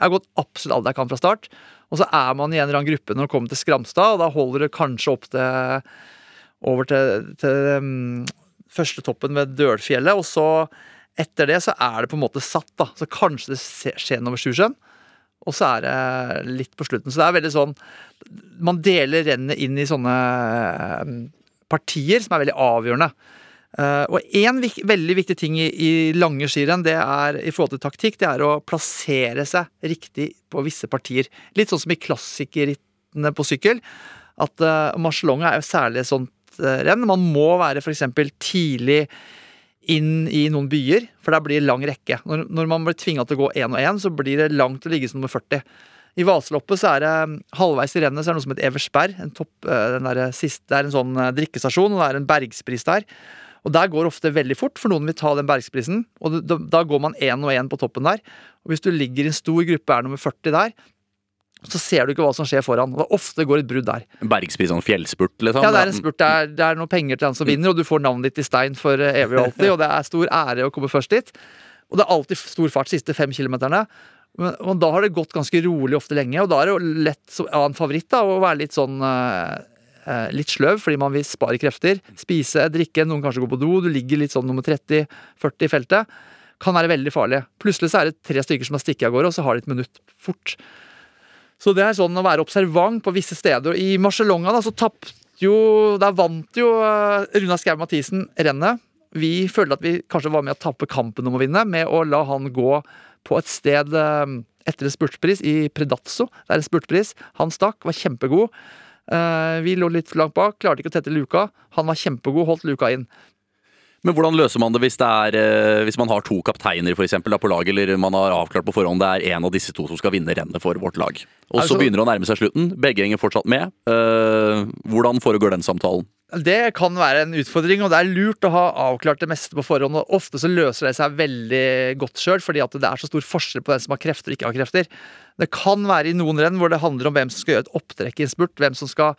Jeg har gått absolutt alt jeg kan fra start. Og så er man i en eller annen gruppe når man kommer til Skramstad, og da holder det kanskje opp til over til, til um, første toppen ved Dølfjellet, og så etter det så er det på en måte satt, da. Så kanskje det skjer noe ved Sjusjøen, og så er det litt på slutten. Så det er veldig sånn Man deler rennet inn i sånne um, partier som er veldig avgjørende. Uh, og én vik veldig viktig ting i, i lange skirenn det er i forhold til taktikk, det er å plassere seg riktig på visse partier. Litt sånn som i klassikerrittene på sykkel. At uh, Marcialonga er jo særlig et sånt uh, renn. Man må være f.eks. tidlig inn i noen byer, for der blir det lang rekke. Når, når man blir tvinga til å gå én og én, så blir det langt å ligge som nummer 40. I Vaseloppet så er det halvveis i rennet så er det noe som heter Eversberg. En topp, den der siste, det er en sånn drikkestasjon, og det er en bergspris der. Og der går ofte veldig fort, for noen vil ta den bergsprisen. Og da, da går man én og én på toppen der. Og hvis du ligger i en stor gruppe, er nummer 40 der, så ser du ikke hva som skjer foran. Og ofte går et brudd der. Bergspris sånn fjellspurt, liksom. Ja, det er en spurt. Det er, det er noen penger til han som vinner, og du får navnet ditt i stein for eh, evig og alltid. Og det er stor ære å komme først dit. Og det er alltid stor fart de siste fem kilometerne. Men, og da har det gått ganske rolig ofte lenge, og da er det jo lett ja, en favoritt da, å være litt sånn eh, Litt sløv fordi man vil spare krefter. Spise, drikke, noen kanskje gå på do. Du ligger litt sånn nummer 30-40 i feltet. Kan være veldig farlig. Plutselig så er det tre stykker som har stikket av gårde, og så har de et minutt fort. Så det er sånn å være observant på visse steder. I Marcialonga da, så tapte jo Der vant jo eh, Runa Skau Mathisen rennet. Vi følte at vi kanskje var med å tappe kampen om å vinne, med å la han gå på et sted eh, etter en spurtpris i Predazzo. Det er en spurtpris. Han stakk, var kjempegod. Eh, Vi lå litt for langt bak, klarte ikke å tette luka. Han var kjempegod, holdt luka inn. Men hvordan løser man det hvis, det er, eh, hvis man har to kapteiner for eksempel, da, på laget, eller man har avklart på forhånd det er en av disse to som skal vinne rennet for vårt lag? Og så Altså- begynner det å nærme seg slutten. Begge henger fortsatt med. Eh, hvordan foregår den samtalen? Det kan være en utfordring, og det er lurt å ha avklart det meste på forhånd. og Ofte så løser det seg veldig godt sjøl, fordi at det er så stor forskjell på den som har krefter og ikke har krefter. Det kan være i noen renn hvor det handler om hvem som skal gjøre et opptrekk i en spurt. Hvem som skal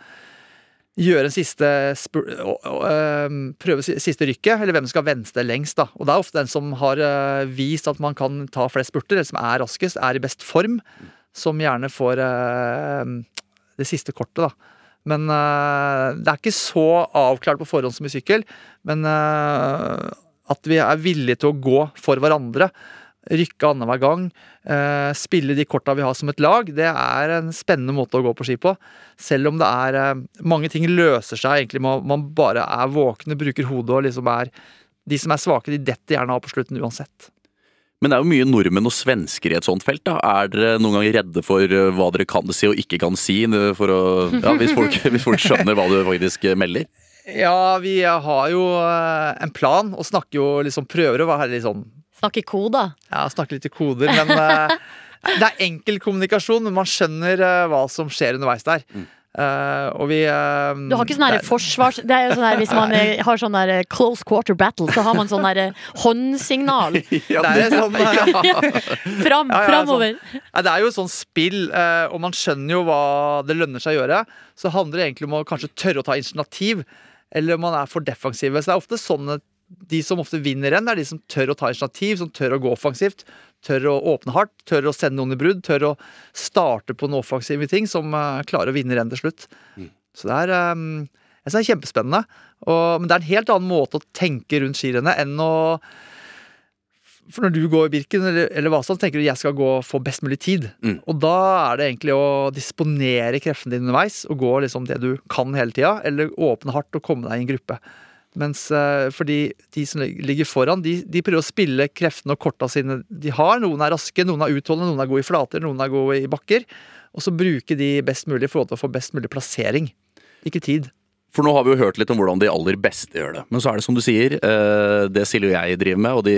gjøre en siste prøve siste rykket, eller hvem som skal venstre lengst. da. Og Det er ofte den som har øh, vist at man kan ta flest spurter, eller som er raskest, er i best form, som gjerne får det siste kortet. da. Men uh, det er ikke så avklart på forhånd som i sykkel. Men uh, at vi er villige til å gå for hverandre, rykke annenhver gang, uh, spille de korta vi har som et lag, det er en spennende måte å gå på ski på. Selv om det er Mange ting løser seg egentlig med at man bare er våkne, bruker hodet og liksom er De som er svake, de detter gjerne av på slutten uansett. Men det er jo mye nordmenn og svensker i et sånt felt. da. Er dere noen ganger redde for eh, hva dere kan si og ikke kan si, eh, for å, ja, hvis, folk, <laughs> hvis folk skjønner hva du faktisk eh, melder? Ja, vi har jo en plan, og snakker jo liksom Prøver å være litt sånn Snakke koder. Ja, snakke litt i koder, men <laughs> det er enkel kommunikasjon, men man skjønner hva som skjer underveis der. Eh, og vi uh, Du har ikke sånn der er- forsvars... Det er jo sånn her, Hvis man eh, har sånn der close quarter battle, så har man sånn der håndsignal <laughs> Ja, det er sånn, <laughs> ja. fram, Ja, ja, framover. Nei, Det er jo et sånt spill, uh, og man skjønner jo hva det lønner seg å gjøre. Så handler det egentlig om å kanskje tørre å ta initiativ, eller om man er for defensive. Så det er ofte sånn at de som ofte vinner renn, er de som tør å ta initiativ, som tør å gå offensivt. Tør å åpne hardt, tør å sende noen i brudd, tør å starte på noen offensive ting som eh, klarer å vinne renn til slutt. Så det er, eh, jeg synes det er kjempespennende. Og, men det er en helt annen måte å tenke rundt skirennet enn å for når du går i Birken, eller, eller hva sånn, tenker du jeg skal gå og få best mulig tid. Mm. Og da er det egentlig å disponere kreftene dine underveis, og gå liksom det du kan hele tida, eller åpne hardt og komme deg i en gruppe. Mens eh, fordi de som ligger foran, de, de prøver å spille kreftene og korta sine de har. Noen er raske, noen er utholdende, noen er gode i flater, noen er gode i bakker. Og så bruke de best mulig til å få best mulig plassering. Ikke tid. For nå har vi jo hørt litt om hvordan de aller beste gjør det. Men så er det som du sier, eh, det Silje og jeg driver med, og de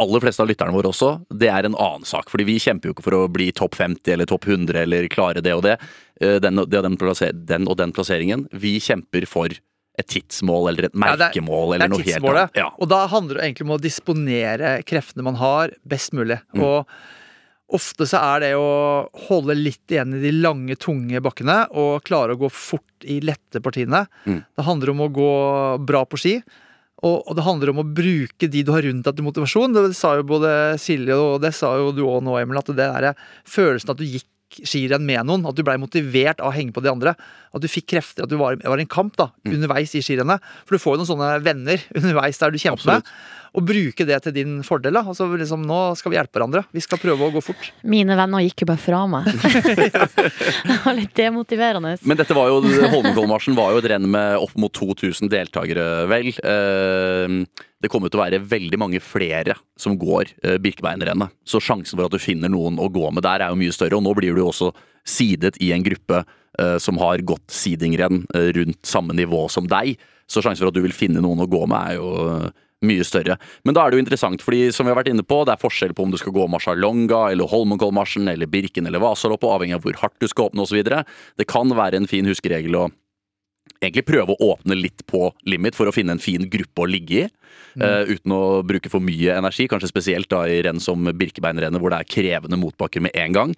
aller fleste av lytterne våre også, det er en annen sak. Fordi vi kjemper jo ikke for å bli topp 50 eller topp 100 eller klare det og det. eh, Den og, den, den og den plasseringen. Vi kjemper for et tidsmål eller et Ja, det er- merkemål er eller er noe helt annet. Ja. Og da handler det egentlig om å disponere kreftene man har, best mulig. Og ofte så er det å holde litt igjen i de lange, tunge bakkene og klare å gå fort i lette partiene. Mm. Det handler om å gå bra på ski. Og, og det handler om å bruke de du har rundt deg til motivasjon. Det sa jo både Silje og det sa jo du òg nå, Emil, at det der følelsen at du gikk skirenn med noen, at du blei motivert av å henge på de andre. At du fikk krefter, at du var, var i en kamp da, Mm. underveis i skirennet. For du får jo noen sånne venner underveis der du kjemper med. Og bruke det til din fordel. da Altså liksom, Nå skal vi hjelpe hverandre. Vi skal prøve å gå fort. Mine venner gikk jo bare fra meg. <laughs> det var litt demotiverende. Men dette var jo, Holmenkollmarsjen var jo et renn med opp mot 2000 deltakere, vel. Eh, Det kommer til å være veldig mange flere som går eh, Birkebeinerrennet. Så sjansen for at du finner noen å gå med der, er jo mye større. Og nå blir du jo også sidet i en gruppe eh, som har gått seedingrenn eh, rundt samme nivå som deg. Så sjansen for at du vil finne noen å gå med, er jo mye større. Men da er det jo interessant, fordi som vi har vært inne på, det er forskjell på om du skal gå Marcialonga eller Holmenkollmarsjen eller Birken eller Vasaloppet, avhengig av hvor hardt du skal åpne osv. Det kan være en fin huskeregel å egentlig prøve å åpne litt på limit for å finne en fin gruppe å ligge i. eh, uten å bruke for mye energi, kanskje spesielt da i renn som Birkebeinrennet, hvor det er krevende motbakker med en gang.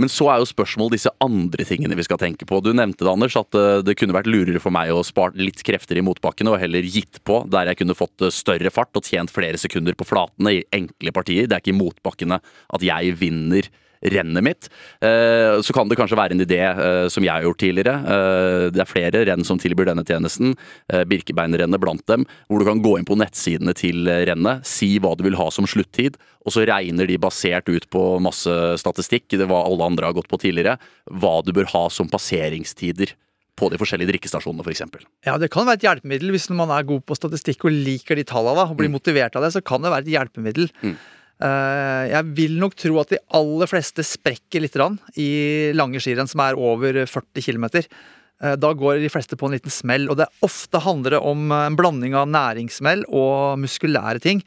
Men så er jo spørsmålet disse andre tingene vi skal tenke på. Du nevnte det, Anders, at eh, det kunne vært lurere for meg å spart litt krefter i motbakkene og heller gitt på der jeg kunne fått eh, større fart og tjent flere sekunder på flatene i enkle partier. Det er ikke i motbakkene at jeg vinner rennet mitt. Eh, Så kan det kanskje være en idé eh, som jeg har gjort tidligere. Eh, Det er flere renn som tilbyr denne tjenesten. Birkebeinerrennet blant dem. Hvor du kan gå inn på nettsidene til rennet, si hva du vil ha som sluttid, og så regner de basert ut på masse statistikk, det var alle andre har gått på tidligere, hva du bør ha som passeringstider på de forskjellige drikkestasjonene f.eks. Ja, Det kan være et hjelpemiddel hvis man er god på statistikk og liker de tallene da, og blir motivert av det. så kan det være et hjelpemiddel. Mm. Eh, jeg vil nok tro at de aller fleste sprekker litt i lange skirenn som er over 40 km. Eh, Da går de fleste på en liten smell, og det ofte handler om eh, en blanding av næringssmell og muskulære ting.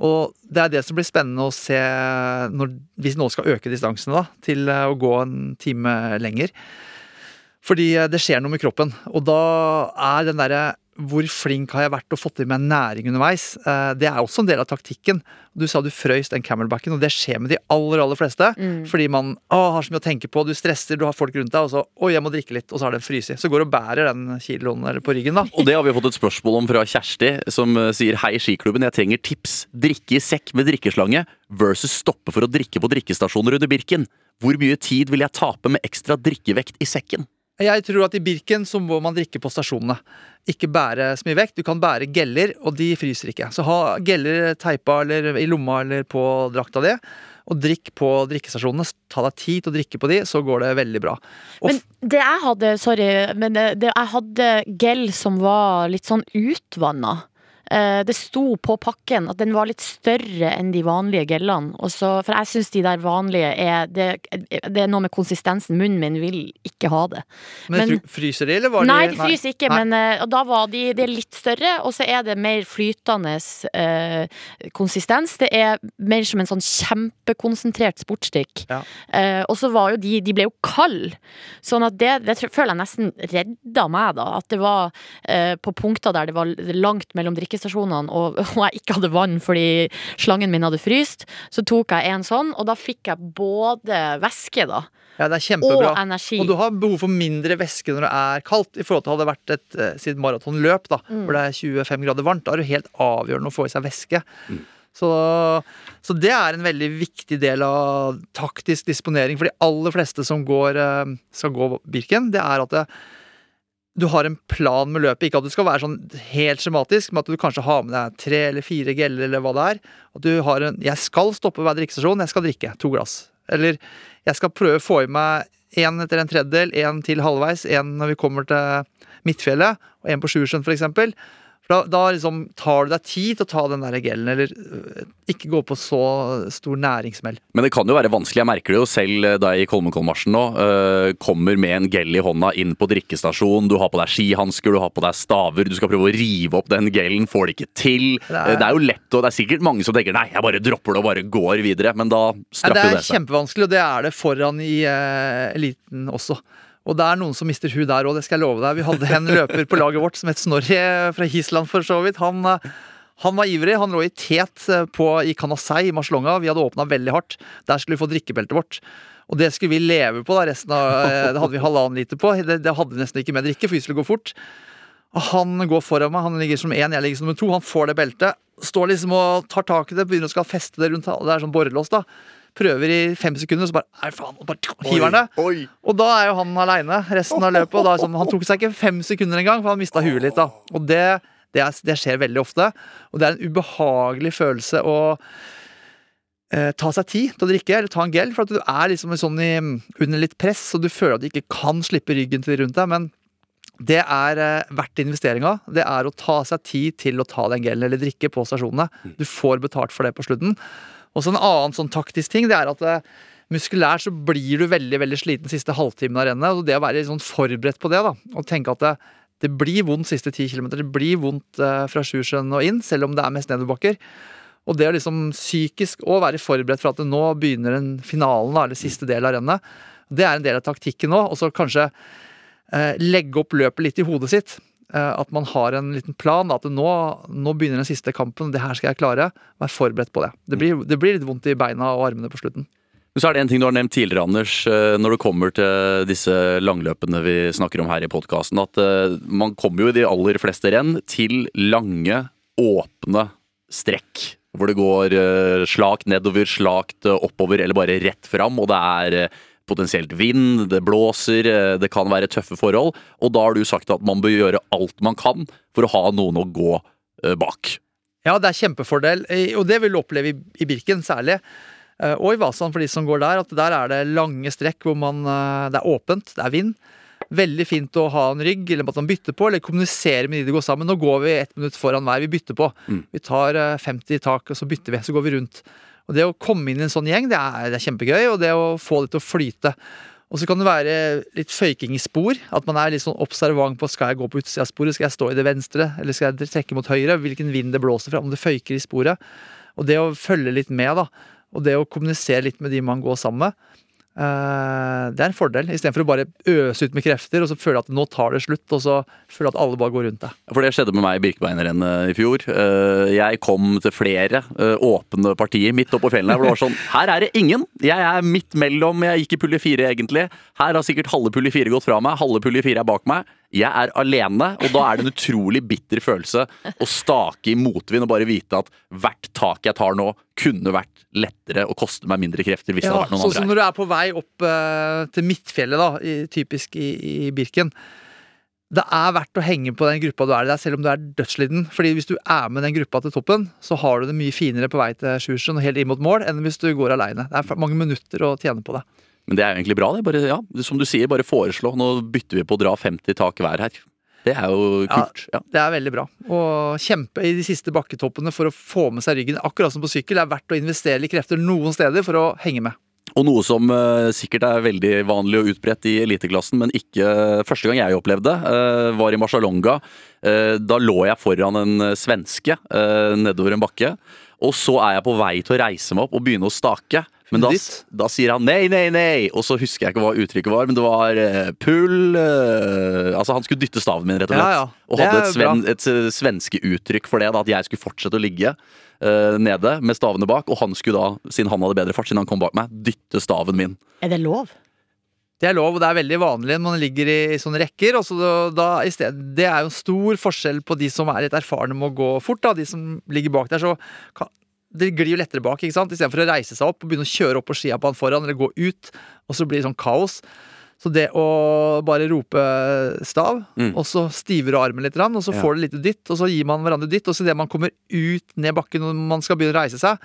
Og det er det som blir spennende å se når, hvis noen skal øke distansene da, til å gå en time lenger. Fordi det skjer noe med kroppen, og da er den derre hvor flink har jeg vært og fått i meg næring underveis? Eh, Det er også en del av taktikken. Du sa du frøys den camelbacken, og det skjer med de aller aller fleste. Fordi man å, har så mye å tenke på, du stresser, du har folk rundt deg, og så oi, jeg må drikke litt, og så har det fryst. Så går du og bærer den kiloen eller på ryggen, da. Og det har vi fått et spørsmål om fra Kjersti, som eh, sier Hei, skiklubben, jeg trenger tips. Drikke i sekk med drikkeslange versus stoppe for å drikke på drikkestasjoner under Birken. Hvor mye tid vil jeg tape med ekstra drikkevekt i sekken? Jeg tror at i Birken så må man drikke på stasjonene. Ikke bære så mye vekt. Du kan bære geller, og de fryser ikke. Så ha geller teipa eller i lomma eller på drakta di, og drikk på drikkestasjonene. Ta deg tid til å drikke på de, så går det veldig bra. Og Men det jeg hadde, sorry, men det, det, jeg hadde gel som var litt sånn utvanna. Eh, Det sto på pakken at den var litt større enn de vanlige gellene. Så, for jeg syns de der vanlige er det, det er noe med konsistensen. Munnen min vil ikke ha det. Men, Men- fryser de, eller var Nei, de de fryser ikke, Nei. men eh, og da var de, de er litt større, og så er det mer flytende eh, konsistens. Det er mer som en sånn kjempekonsentrert sportsdrikk. Ja. Eh, og så var jo de De ble jo kalde. Sånn at det, det føler jeg nesten redda meg, da. At det var eh, på punkter der det var langt mellom drikkestasjonene, og, <laughs> og jeg ikke hadde vann fordi slangen min hadde fryst, så tok jeg en sånn, og da fikk jeg både væske, da, Ja, det er og kjempebra. energi. Og du har behov for mindre væske når det er kaldt, i forhold til hadde det vært et sitt maratonløp, da, Mm. hvor det er 25 grader varmt. Da er det helt avgjørende å få i seg væske. Så, så det er en veldig viktig del av taktisk disponering for de aller fleste som går, eh, skal gå Birken. Det er at det, du har en plan med løpet. Ikke at du skal være sånn helt skjematisk, men at du kanskje har med deg tre eller fire geller eller hva det er. At du har en Jeg skal stoppe hver drikkestasjon, jeg skal drikke to glass. Eller jeg skal prøve å få i meg én etter en tredjedel, én til halvveis, én når vi kommer til Midtfjellet, og én på Sjusjøen f.eks. Da, da liksom tar du deg tid til å ta den der gelen, eller øh, ikke gå på så stor næringssmell. Men det kan jo være vanskelig. Jeg merker det jo selv eh, da jeg gikk Holmenkollmarsjen nå. eh, kommer med en gel i hånda inn på drikkestasjonen. Du har på deg skihansker, du har på deg staver. Du skal prøve å rive opp den gelen, får det ikke til. Det er- Eh, Det er jo lett, og det er sikkert mange som tenker nei, jeg bare dropper det og bare går videre. Men da Nei, det seg. Det er kjempevanskelig, og det er det foran i uh, eliten også. Og det er noen som mister huet der òg, det skal jeg love deg. Vi hadde en løper på laget vårt som het Snorri fra Hisland, for så vidt. Han, eh, han var ivrig. Han lå i tet eh, på, i Kanasei i Marslonga. Vi hadde åpna veldig hardt. Der skulle vi få drikkebeltet vårt. Og det skulle vi leve på da resten av eh, Det hadde vi halvannen liter på. Det, det hadde vi nesten ikke med drikke, for vi skulle gå fort. Han går foran meg. Han ligger som én, jeg ligger som nummer to. Han får det beltet. Står liksom og tar tak i det, begynner å skal feste det rundt Det er sånn borrelås, da. Prøver i fem sekunder, så bare Nei, faen. Og bare hiver han det. Og da er jo han aleine resten av løpet. Og da sånn, han tok seg ikke fem sekunder engang, for han mista huet litt. da Og det, det, er, det skjer veldig ofte. Og det er en ubehagelig følelse å eh, ta seg tid til å drikke, eller ta en gel. For at du er liksom sånn i, under litt press, og du føler at du ikke kan slippe ryggen til rundt deg. Men det er eh, verdt investeringa. Det er å ta seg tid til å ta den gelen eller drikke på stasjonene. Du får betalt for det på slutten. Og så en annen sånn taktisk ting, det er at eh, muskulært så blir du veldig veldig sliten siste halvtimen av rennet. Og det å være sånn forberedt på det, da, og tenke at det, det blir vondt siste ti kilometer, det blir vondt eh, fra Sjusjøen og inn, selv om det er mest nedoverbakker. Og det å liksom psykisk òg være forberedt for at nå begynner den finalen, da, eller siste del av rennet, det er en del av taktikken òg. Og så kanskje eh, legge opp løpet litt i hodet sitt. Eh, at man har en liten plan. At nå, nå begynner den siste kampen, det her skal jeg klare. Vær forberedt på det. Det blir, det blir litt vondt i beina og armene på slutten. Så er det en ting du har nevnt tidligere, Anders, eh, når det kommer til disse langløpene vi snakker om her i podkasten, at eh, man kommer jo i de aller fleste renn til lange, åpne strekk. Hvor det går slakt nedover, slakt oppover, eller bare rett fram, og det er potensielt vind, det blåser, eh, det kan være tøffe forhold. Og da har du sagt at man bør gjøre alt man kan for å ha noen å gå eh, bak. Ja, det er kjempefordel, eh, og det vil du oppleve i, Birken særlig. Og i Vasan for de som går der, at der er det lange strekk hvor man, det er åpent, det er vind. Veldig fint å ha en rygg, eller at man bytter på, eller kommunisere med de det går sammen. Nå går vi ett minutt foran hver, vi bytter på. Mm. Vi tar eh, 50 i tak, og så bytter vi, så går vi rundt. Og det å komme inn i en sånn gjeng, det er, det er kjempegøy, og det å få det til å flyte. Og så kan det være litt føyking i spor. At man er litt sånn observant på skal jeg gå på utsida av sporet, skal jeg stå i det venstre, eller skal jeg trekke mot høyre? Hvilken vind det blåser fra, om det føyker i sporet. Og det å følge litt med, da. Og det å kommunisere litt med de man går sammen med. Eh, det er en fordel, istedenfor å bare øse ut med krefter og så føle at nå tar det slutt, og så føle at alle bare går rundt deg. For det skjedde med meg i Birkebeinerrennet i fjor. Eh, Jeg kom til flere eh, åpne partier midt oppå fjellene. Hvor det var sånn <laughs> Her er det ingen! Jeg er midt mellom. Jeg gikk i pulje fire, egentlig. Her har sikkert halve pulje fire gått fra meg. Halve pulje fire er bak meg. Jeg er alene, og da er det en utrolig bitter følelse å stake i motvind og bare vite at hvert tak jeg tar nå, kunne vært lettere og koste meg mindre krefter hvis det hadde vært noen sånn som andre her. når du er på vei opp uh, til Midtfjellet, da, i, typisk i, i Birken. Det er verdt å henge på den gruppa du er i der, selv om du er dødsliten. Fordi hvis du er med den gruppa til toppen, så har du det mye finere på vei til Sjusjøen og helt inn mot mål, enn hvis du går aleine. Det er mange minutter å tjene på det. Men det er jo egentlig bra, det. Bare, ja, som du sier, bare foreslå. Nå bytter vi på å dra 50 tak hver her. Det er jo kult. Ja. Det er veldig bra. Å kjempe i de siste bakketoppene for å få med seg ryggen, akkurat som på sykkel, er verdt å investere litt krefter noen steder for å henge med. Og noe som uh, sikkert er veldig vanlig og utbredt i eliteklassen, men ikke første gang jeg opplevde, uh, var i Marcialonga. Da lå jeg foran en svenske nedover en bakke. Og så er jeg på vei til å reise meg opp og begynne å stake. Men da, da sier han nei, nei, nei, og så husker jeg ikke hva uttrykket var, men det var uh, pull uh, Altså, han skulle dytte staven min, rett og slett. Ja, ja. Og hadde et, sven, et svenske uttrykk for det, da, at jeg skulle fortsette å ligge uh, nede med stavene bak, og han skulle da, siden han hadde bedre fart, siden han kom bak meg, dytte staven min. Er det lov? Det er lov, og det er veldig vanlig når man ligger i, i sånne rekker. Og så da, da, i sted, det er jo en stor forskjell på de som er litt erfarne med å gå fort. Da. De som ligger bak der, så kan, det glir jo lettere bak, ikke sant? istedenfor å reise seg opp og begynne å kjøre opp på skia på han foran, eller gå ut, og så blir det sånn kaos. Så det å bare rope stav, Mm. og så stiver du armen litt, og så Ja. får du litt dytt, og så gir man hverandre dytt, og så idet man kommer ut ned bakken og man skal begynne å reise seg,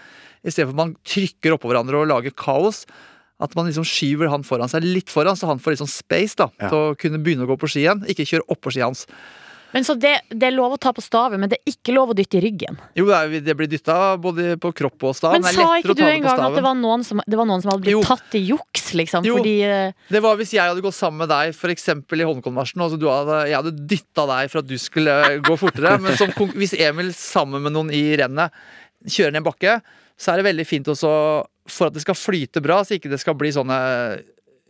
istedenfor at man trykker oppå hverandre og lager kaos, at man liksom skyver han foran seg litt foran, så han får litt sånn space da, Ja. til å kunne begynne å gå på ski igjen. Ikke kjøre oppå skia hans. Men så det, det er lov å ta på staven, men det er ikke lov å dytte i ryggen. Jo, det, er, det blir dytta både på kropp og stav. Men det er sa ikke du en gang at det var noen som, det var noen som hadde blitt Jo. tatt i juks, liksom? Jo. Fordi eh, Det var hvis jeg hadde gått sammen med deg eksempel i Holmenkollmarsjen, og så hadde, jeg hadde dytta deg for at du skulle gå fortere. <laughs> Men som, hvis Emil sammen med noen i rennet kjører ned en bakke, så er det veldig fint også for at det skal flyte bra, så ikke det skal bli sånne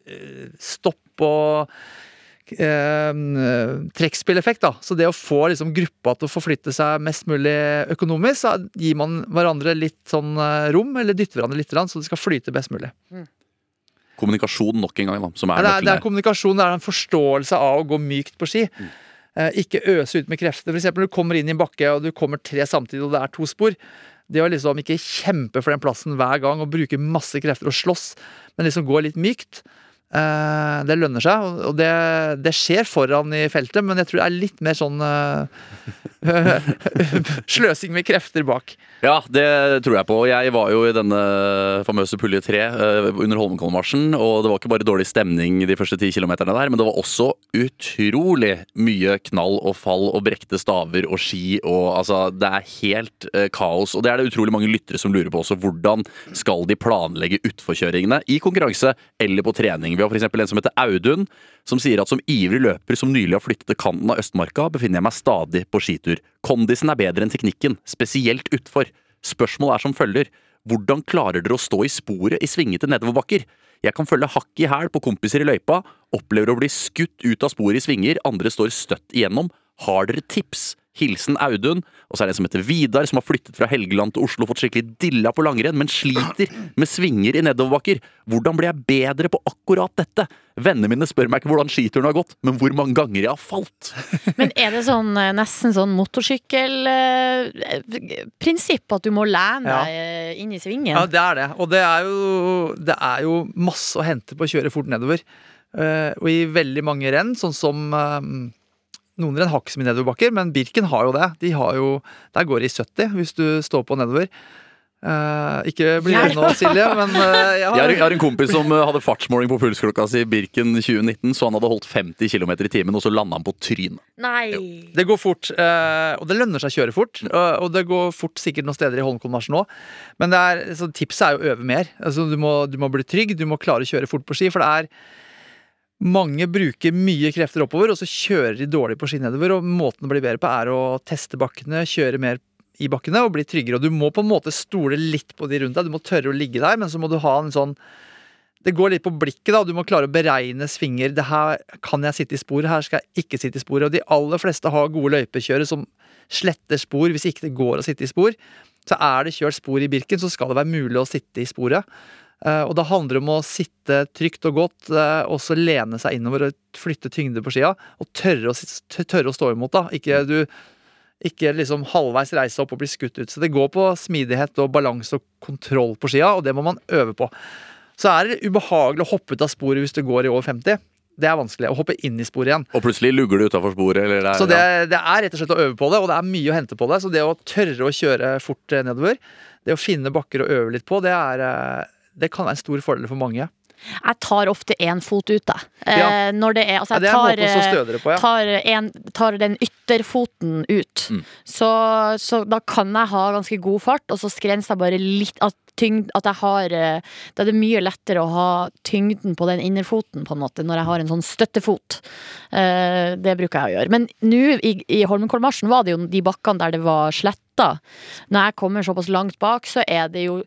eh, stopp og trekkspilleffekt. da Så det å få liksom gruppa til å forflytte seg mest mulig økonomisk, så gir man hverandre litt sånn eh, rom, eller dytter hverandre litt, grann, så det skal flyte best mulig. Kommunikasjon nok en gang, da, som Ja, er det, er, det er kommunikasjon, det er en forståelse av å gå mykt på ski. Eh, ikke øse ut med krefter. For eksempel når du kommer inn i en bakke og du kommer tre samtidig og det er to spor. Det å liksom ikke kjempe for den plassen hver gang og bruke masse krefter og slåss, men liksom gå litt mykt. Eh, det lønner seg, og- det, det skjer foran i feltet, men jeg tror det er litt mer sånn eh, <laughs> Sløsing med krefter bak. Ja, det tror jeg på. Jeg var jo i denne famøse pulje 3 eh, under Holmenkollmarsjen, og det var ikke bare dårlig stemning de første ti kilometerne der, men det var også utrolig mye knall og fall og brekte staver og ski og altså Det er helt kaos, og det er det utrolig mange lyttere som lurer på også. Hvordan skal de planlegge utforkjøringene i konkurranse eller på trening? Vi har f.eks. en som heter Audun, som sier at som ivrig løper som nylig har flyttet til kanten av Østmarka, befinner jeg meg stadig på skitur. Kondisen er bedre enn teknikken, spesielt utfor. Spørsmålet er som følger. Hvordan klarer dere å stå i sporet i svingete nedoverbakker? Jeg kan følge hakk i hæl på kompiser i løypa, opplever å bli skutt ut av sporet i svinger, andre står støtt igjennom. Har dere tips? Hilsen Audun. Og så er det en som heter Vidar, som har flyttet fra Helgeland til Oslo og fått skikkelig dilla på langrenn, men sliter med svinger i nedoverbakker. Hvordan blir jeg bedre på akkurat dette? Vennene mine spør meg ikke hvordan skituren har gått, men hvor mange ganger jeg har falt. <laughs> Men er det sånn eh, nesten sånn motorsykkelprinsipp at du må lene deg ja. inn i svingen? Ja, det er det. Og det er jo, det er jo masse å hente på å kjøre fort nedover. Eh, og i veldig mange renn, sånn som eh, Noen renn har ikke så mye nedoverbakker, men Birken har jo det. De har jo, der går det i 70 hvis du står på nedover. Uh, ikke bli redd nå, Silje, men uh, jeg Jeg har, jeg har en kompis som uh, hadde fartsmåling på pulsklokka si Birken 2019, så han hadde holdt 50 km i timen, og så landa han på trynet. Nei! Det går fort, eh, og det lønner seg å kjøre fort. eh, og det går fort sikkert noen steder i Holmenkollmarsjen òg. Men det er, så tipset er jo å øve mer. Altså, du, må, du må bli trygg, du må klare å kjøre fort på ski. For det er Mange bruker mye krefter oppover, og så kjører de dårlig på ski nedover. Og måten å bli bedre på er å teste bakkene, kjøre mer i bakkene og bli tryggere. Og du må på en måte stole litt på de rundt deg. Du må tørre å ligge der, men så må du ha en sånn Det går litt på blikket, da. Du må klare å beregne svinger. Det her kan jeg sitte i sporet, her skal jeg ikke sitte i sporet. Og de aller fleste har gode løypekjørere som sletter spor hvis ikke det går å sitte i spor. Så er det kjørt spor i Birken, så skal det være mulig å sitte i sporet. Eh, og da handler det om å sitte trygt og godt, eh, og så lene seg innover og flytte tyngde på skia. Og tørre å, tørre å stå imot, da. Ikke, du, ikke liksom halvveis reise opp og bli skutt ut. Så det går på smidighet og balanse og kontroll på skia, og det må man øve på. Så er det ubehagelig å hoppe ut av sporet hvis du går i over 50. Det er vanskelig. Å hoppe inn i sporet igjen. Og plutselig lugger du utafor sporet. Eller det er, Så det, det er rett og slett å øve på det, og det er mye å hente på det. Så det å tørre å kjøre fort nedover, det å finne bakker å øve litt på, det, er, eh, det kan være en stor fordel for mange. Jeg tar ofte én fot ut, jeg. Eh, Ja. Når det er Altså, jeg tar, eh, på, ja. tar, en, tar den ytterfoten ut. Mm. Så, så da kan jeg ha ganske god fart, og så skrenser jeg bare litt at, tyngd, at jeg har eh, Da er det mye lettere å ha tyngden på den innerfoten, på en måte, når jeg har en sånn støttefot. Eh, det bruker jeg å gjøre. Men nå i, i Holmenkollmarsjen var det jo de bakkene der det var sletta. Når jeg kommer såpass langt bak, så er det jo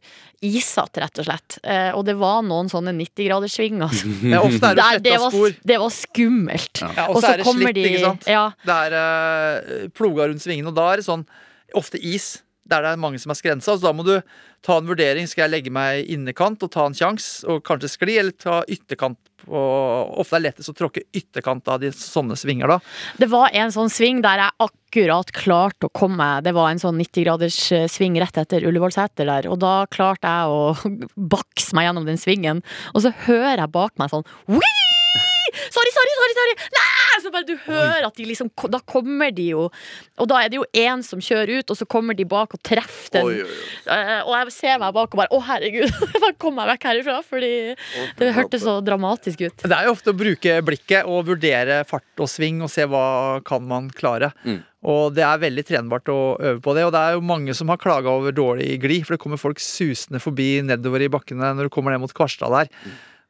isete, rett og slett. Eh, og det var noen sånne 90-graderssvinger. <laughs> Ja, ofte er det <laughs> det, sletta var, spor. det var skummelt. Ja. Ja, og så er det slitt, ikke sant. Ja, Det er uh, ploga rundt svingene, og da er det sånn ofte is. Der det er mange som er skrensa. Så da må du ta en vurdering. Skal jeg legge meg i innekant og ta en sjanse og kanskje skli, eller ta ytterkant? på Ofte er det lettest å tråkke ytterkant av de sånne svinger, da. det var en sånn sving der jeg akkurat klarte å komme. Det var en sånn 90-graders eh, sving rett etter Ullevålseter der. Og da klarte jeg å <laughs> bakse meg gjennom den svingen. Og så hører jeg bak meg sånn Wii! Sorry, sorry, sorry! sorry Nei! Så bare du hører at de liksom Da kommer de jo Og da er det jo én som kjører ut, og så kommer de bak og treffer den. Oi, oi, oi. Eh, og jeg ser meg bak og bare Å, herregud! <laughs> da kom jeg vekk herifra, fordi det hørtes så dramatisk ut. Det er jo ofte å bruke blikket og vurdere fart og sving og se hva kan man klare. Mm. Og det er veldig trenbart å øve på det. Og det er jo mange som har klaga over dårlig glid, for det kommer folk susende forbi nedover i bakkene når du kommer ned mot Kvarstad der.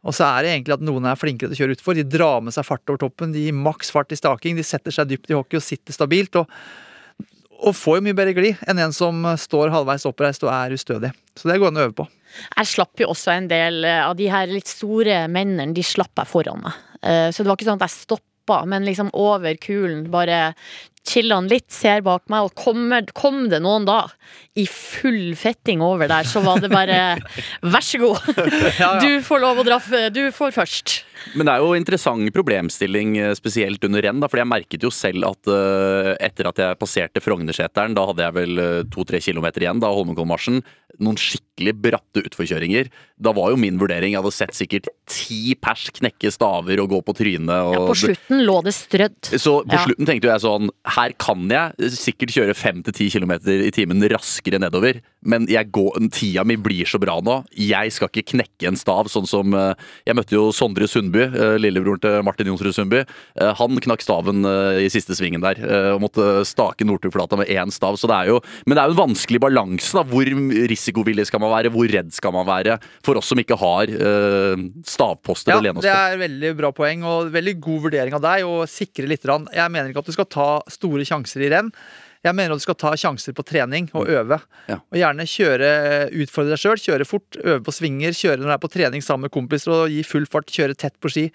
Og så er det egentlig at noen er flinkere til å kjøre utfor. De drar med seg fart over toppen, de gir maks fart i staking, de setter seg dypt i hockey og sitter stabilt. Og, og får jo mye bedre glid enn en som står halvveis oppreist og er ustødig. Så det går an å øve på. Jeg slapp jo også en del av de her litt store mennene, de slapp jeg foran meg. Eh, Så det var ikke sånn at jeg stoppa, men liksom over kulen, bare chilla han litt, ser bak meg, og kommer, kom det noen da i full fetting over der, så var det bare <laughs> vær så god, <laughs> du får lov å dra, du får først. Men det er jo interessant problemstilling, eh, spesielt under renn. For jeg merket jo selv at uh, etter at jeg passerte Frognerseteren, da hadde jeg vel to-tre kilometer igjen, da Holmenkollmarsjen, noen skikkelig bratte utforkjøringer. Da var jo min vurdering Jeg hadde sett sikkert ti pers knekke staver og gå på trynet. Og Ja, på slutten lå det strødd. Så på Ja. slutten tenkte jeg sånn Her kan jeg sikkert kjøre 5-10 km i timen raskere nedover, men jeg går, tida mi blir så bra nå. Jeg skal ikke knekke en stav, sånn som eh, Jeg møtte jo Sondre Sundby, eh, lillebroren til Martin Jonsrud Sundby. Eh, Han knakk staven i siste svingen der og måtte stake Nordturflata med én stav. Så det er jo, men det er jo en vanskelig balanse. Hvor risikovillig skal man være? Hvor redd skal man være? For oss som ikke har stavposter Ja, å lene oss på. det er veldig bra poeng og veldig god vurdering av deg. Og sikre litt. Jeg mener ikke at du skal ta store sjanser i renn. Jeg mener at du skal ta sjanser på trening og øve. Ja. Og gjerne kjøre, utfordre deg sjøl. Kjøre fort, øve på svinger, kjøre når du er på trening sammen med kompiser og gi full fart, kjøre tett på ski.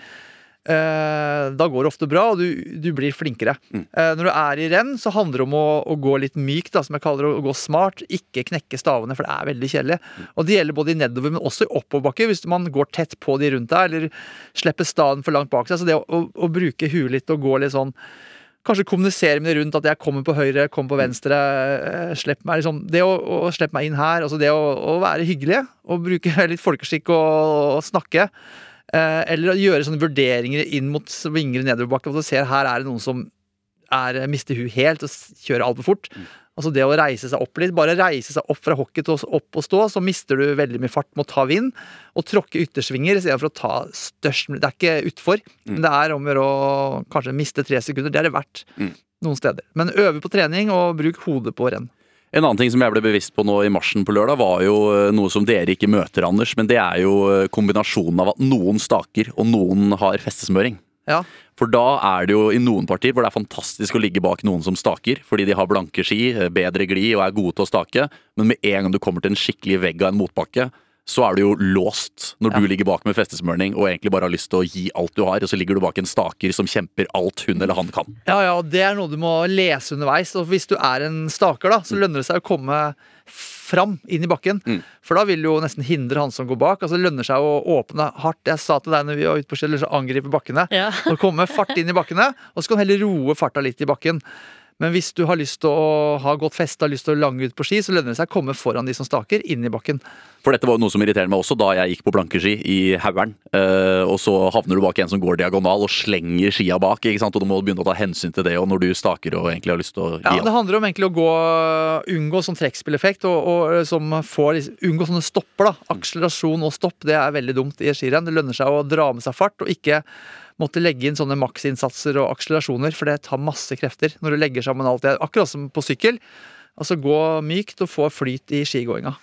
Eh, da går det ofte bra, og du, du blir flinkere. Eh, når du er i renn, så handler det om å, å gå litt mykt, da, som jeg kaller det, å gå smart. Ikke knekke stavene, for det er veldig kjedelig. Og det gjelder både i nedover, men også i oppoverbakke, hvis man går tett på de rundt deg, eller slipper staven for langt bak seg. Så det å, å, å bruke huet litt og gå litt sånn Kanskje kommunisere med de rundt at jeg kommer på høyre, kommer på venstre. eh, Slipp meg liksom Det å, å slippe meg inn her, altså det å, å være hyggelig og bruke <laughs> litt folkeskikk og, og snakke. Eh, eller å gjøre sånne vurderinger inn mot svinger i nedoverbakke. Og du ser her er det noen som er, mister huet helt og kjører altfor fort. Altså det å reise seg opp litt. Bare reise seg opp fra hockey til opp og stå, så mister du veldig mye fart med å ta vind. Og tråkke yttersvinger istedenfor å ta størst Det er ikke utfor, men det er om å gjøre å kanskje miste tre sekunder. Det er det verdt Mm. noen steder. Men øve på trening og bruk hodet på renn. En annen ting som jeg ble bevisst på nå i marsjen på lørdag, var jo eh, noe som dere ikke møter, Anders. Men det er jo eh, kombinasjonen av at noen staker og noen har festesmøring. Ja. For da er det jo i noen partier hvor det er fantastisk å ligge bak noen som staker, fordi de har blanke ski, eh, bedre glid og er gode til å stake. Men med en gang du kommer til en skikkelig vegg av en motbakke, så er du jo låst når Ja. du ligger bak med festesmørning og egentlig bare har lyst til å gi alt du har, og så ligger du bak en staker som kjemper alt hun eller han kan. Ja, ja, og det er noe du må lese underveis. Og hvis du er en staker, da, så lønner det seg å komme fram inn i bakken. Mm. For da vil du jo nesten hindre han som går bak. Altså Det lønner seg å åpne hardt. Jeg sa til deg når vi var ute på skjell, så angripe bakkene. Ja. Og komme fart inn i bakkene, og så kan du heller roe farta litt i bakken. Men hvis du har lyst til å ha godt feste har lyst til å lange ut på ski, så lønner det seg å komme foran de som staker, inn i bakken. For dette var jo noe som irriterte meg også da jeg gikk på blankeski i Hauger'n. Eh, og så havner du bak en som går diagonal og slenger skia bak, ikke sant? og du må begynne å ta hensyn til det og når du staker og egentlig har lyst til å gi Ja. Det handler om egentlig å gå, unngå sånn trekkspilleffekt, og, og som får, liksom- unngå sånne stopper. da. Akselerasjon og stopp det er veldig dumt i skirenn. Det lønner seg å dra med seg fart, og ikke måtte legge inn sånne maksinnsatser og akselerasjoner, for det tar masse krefter når du legger sammen alt det. Akkurat som på sykkel. Altså Gå mykt og få flyt i skigåinga.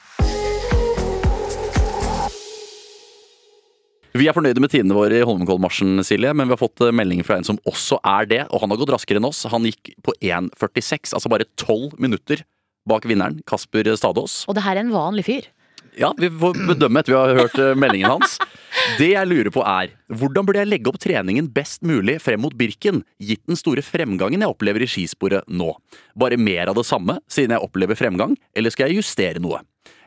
Vi er fornøyde med tidene våre i Holmenkollmarsjen, Silje, men vi har fått eh, melding fra en som også er det, og han har gått raskere enn oss. Han gikk på 1,46, altså bare 12 minutter bak vinneren, Kasper Stadås. Og det her er en vanlig fyr. Ja, vi får bedømme etter vi har hørt eh, meldingen hans. Det jeg lurer på er, hvordan burde jeg legge opp treningen best mulig frem mot Birken, gitt den store fremgangen jeg opplever i skisporet nå? Bare mer av det samme, siden jeg opplever fremgang, eller skal jeg justere noe?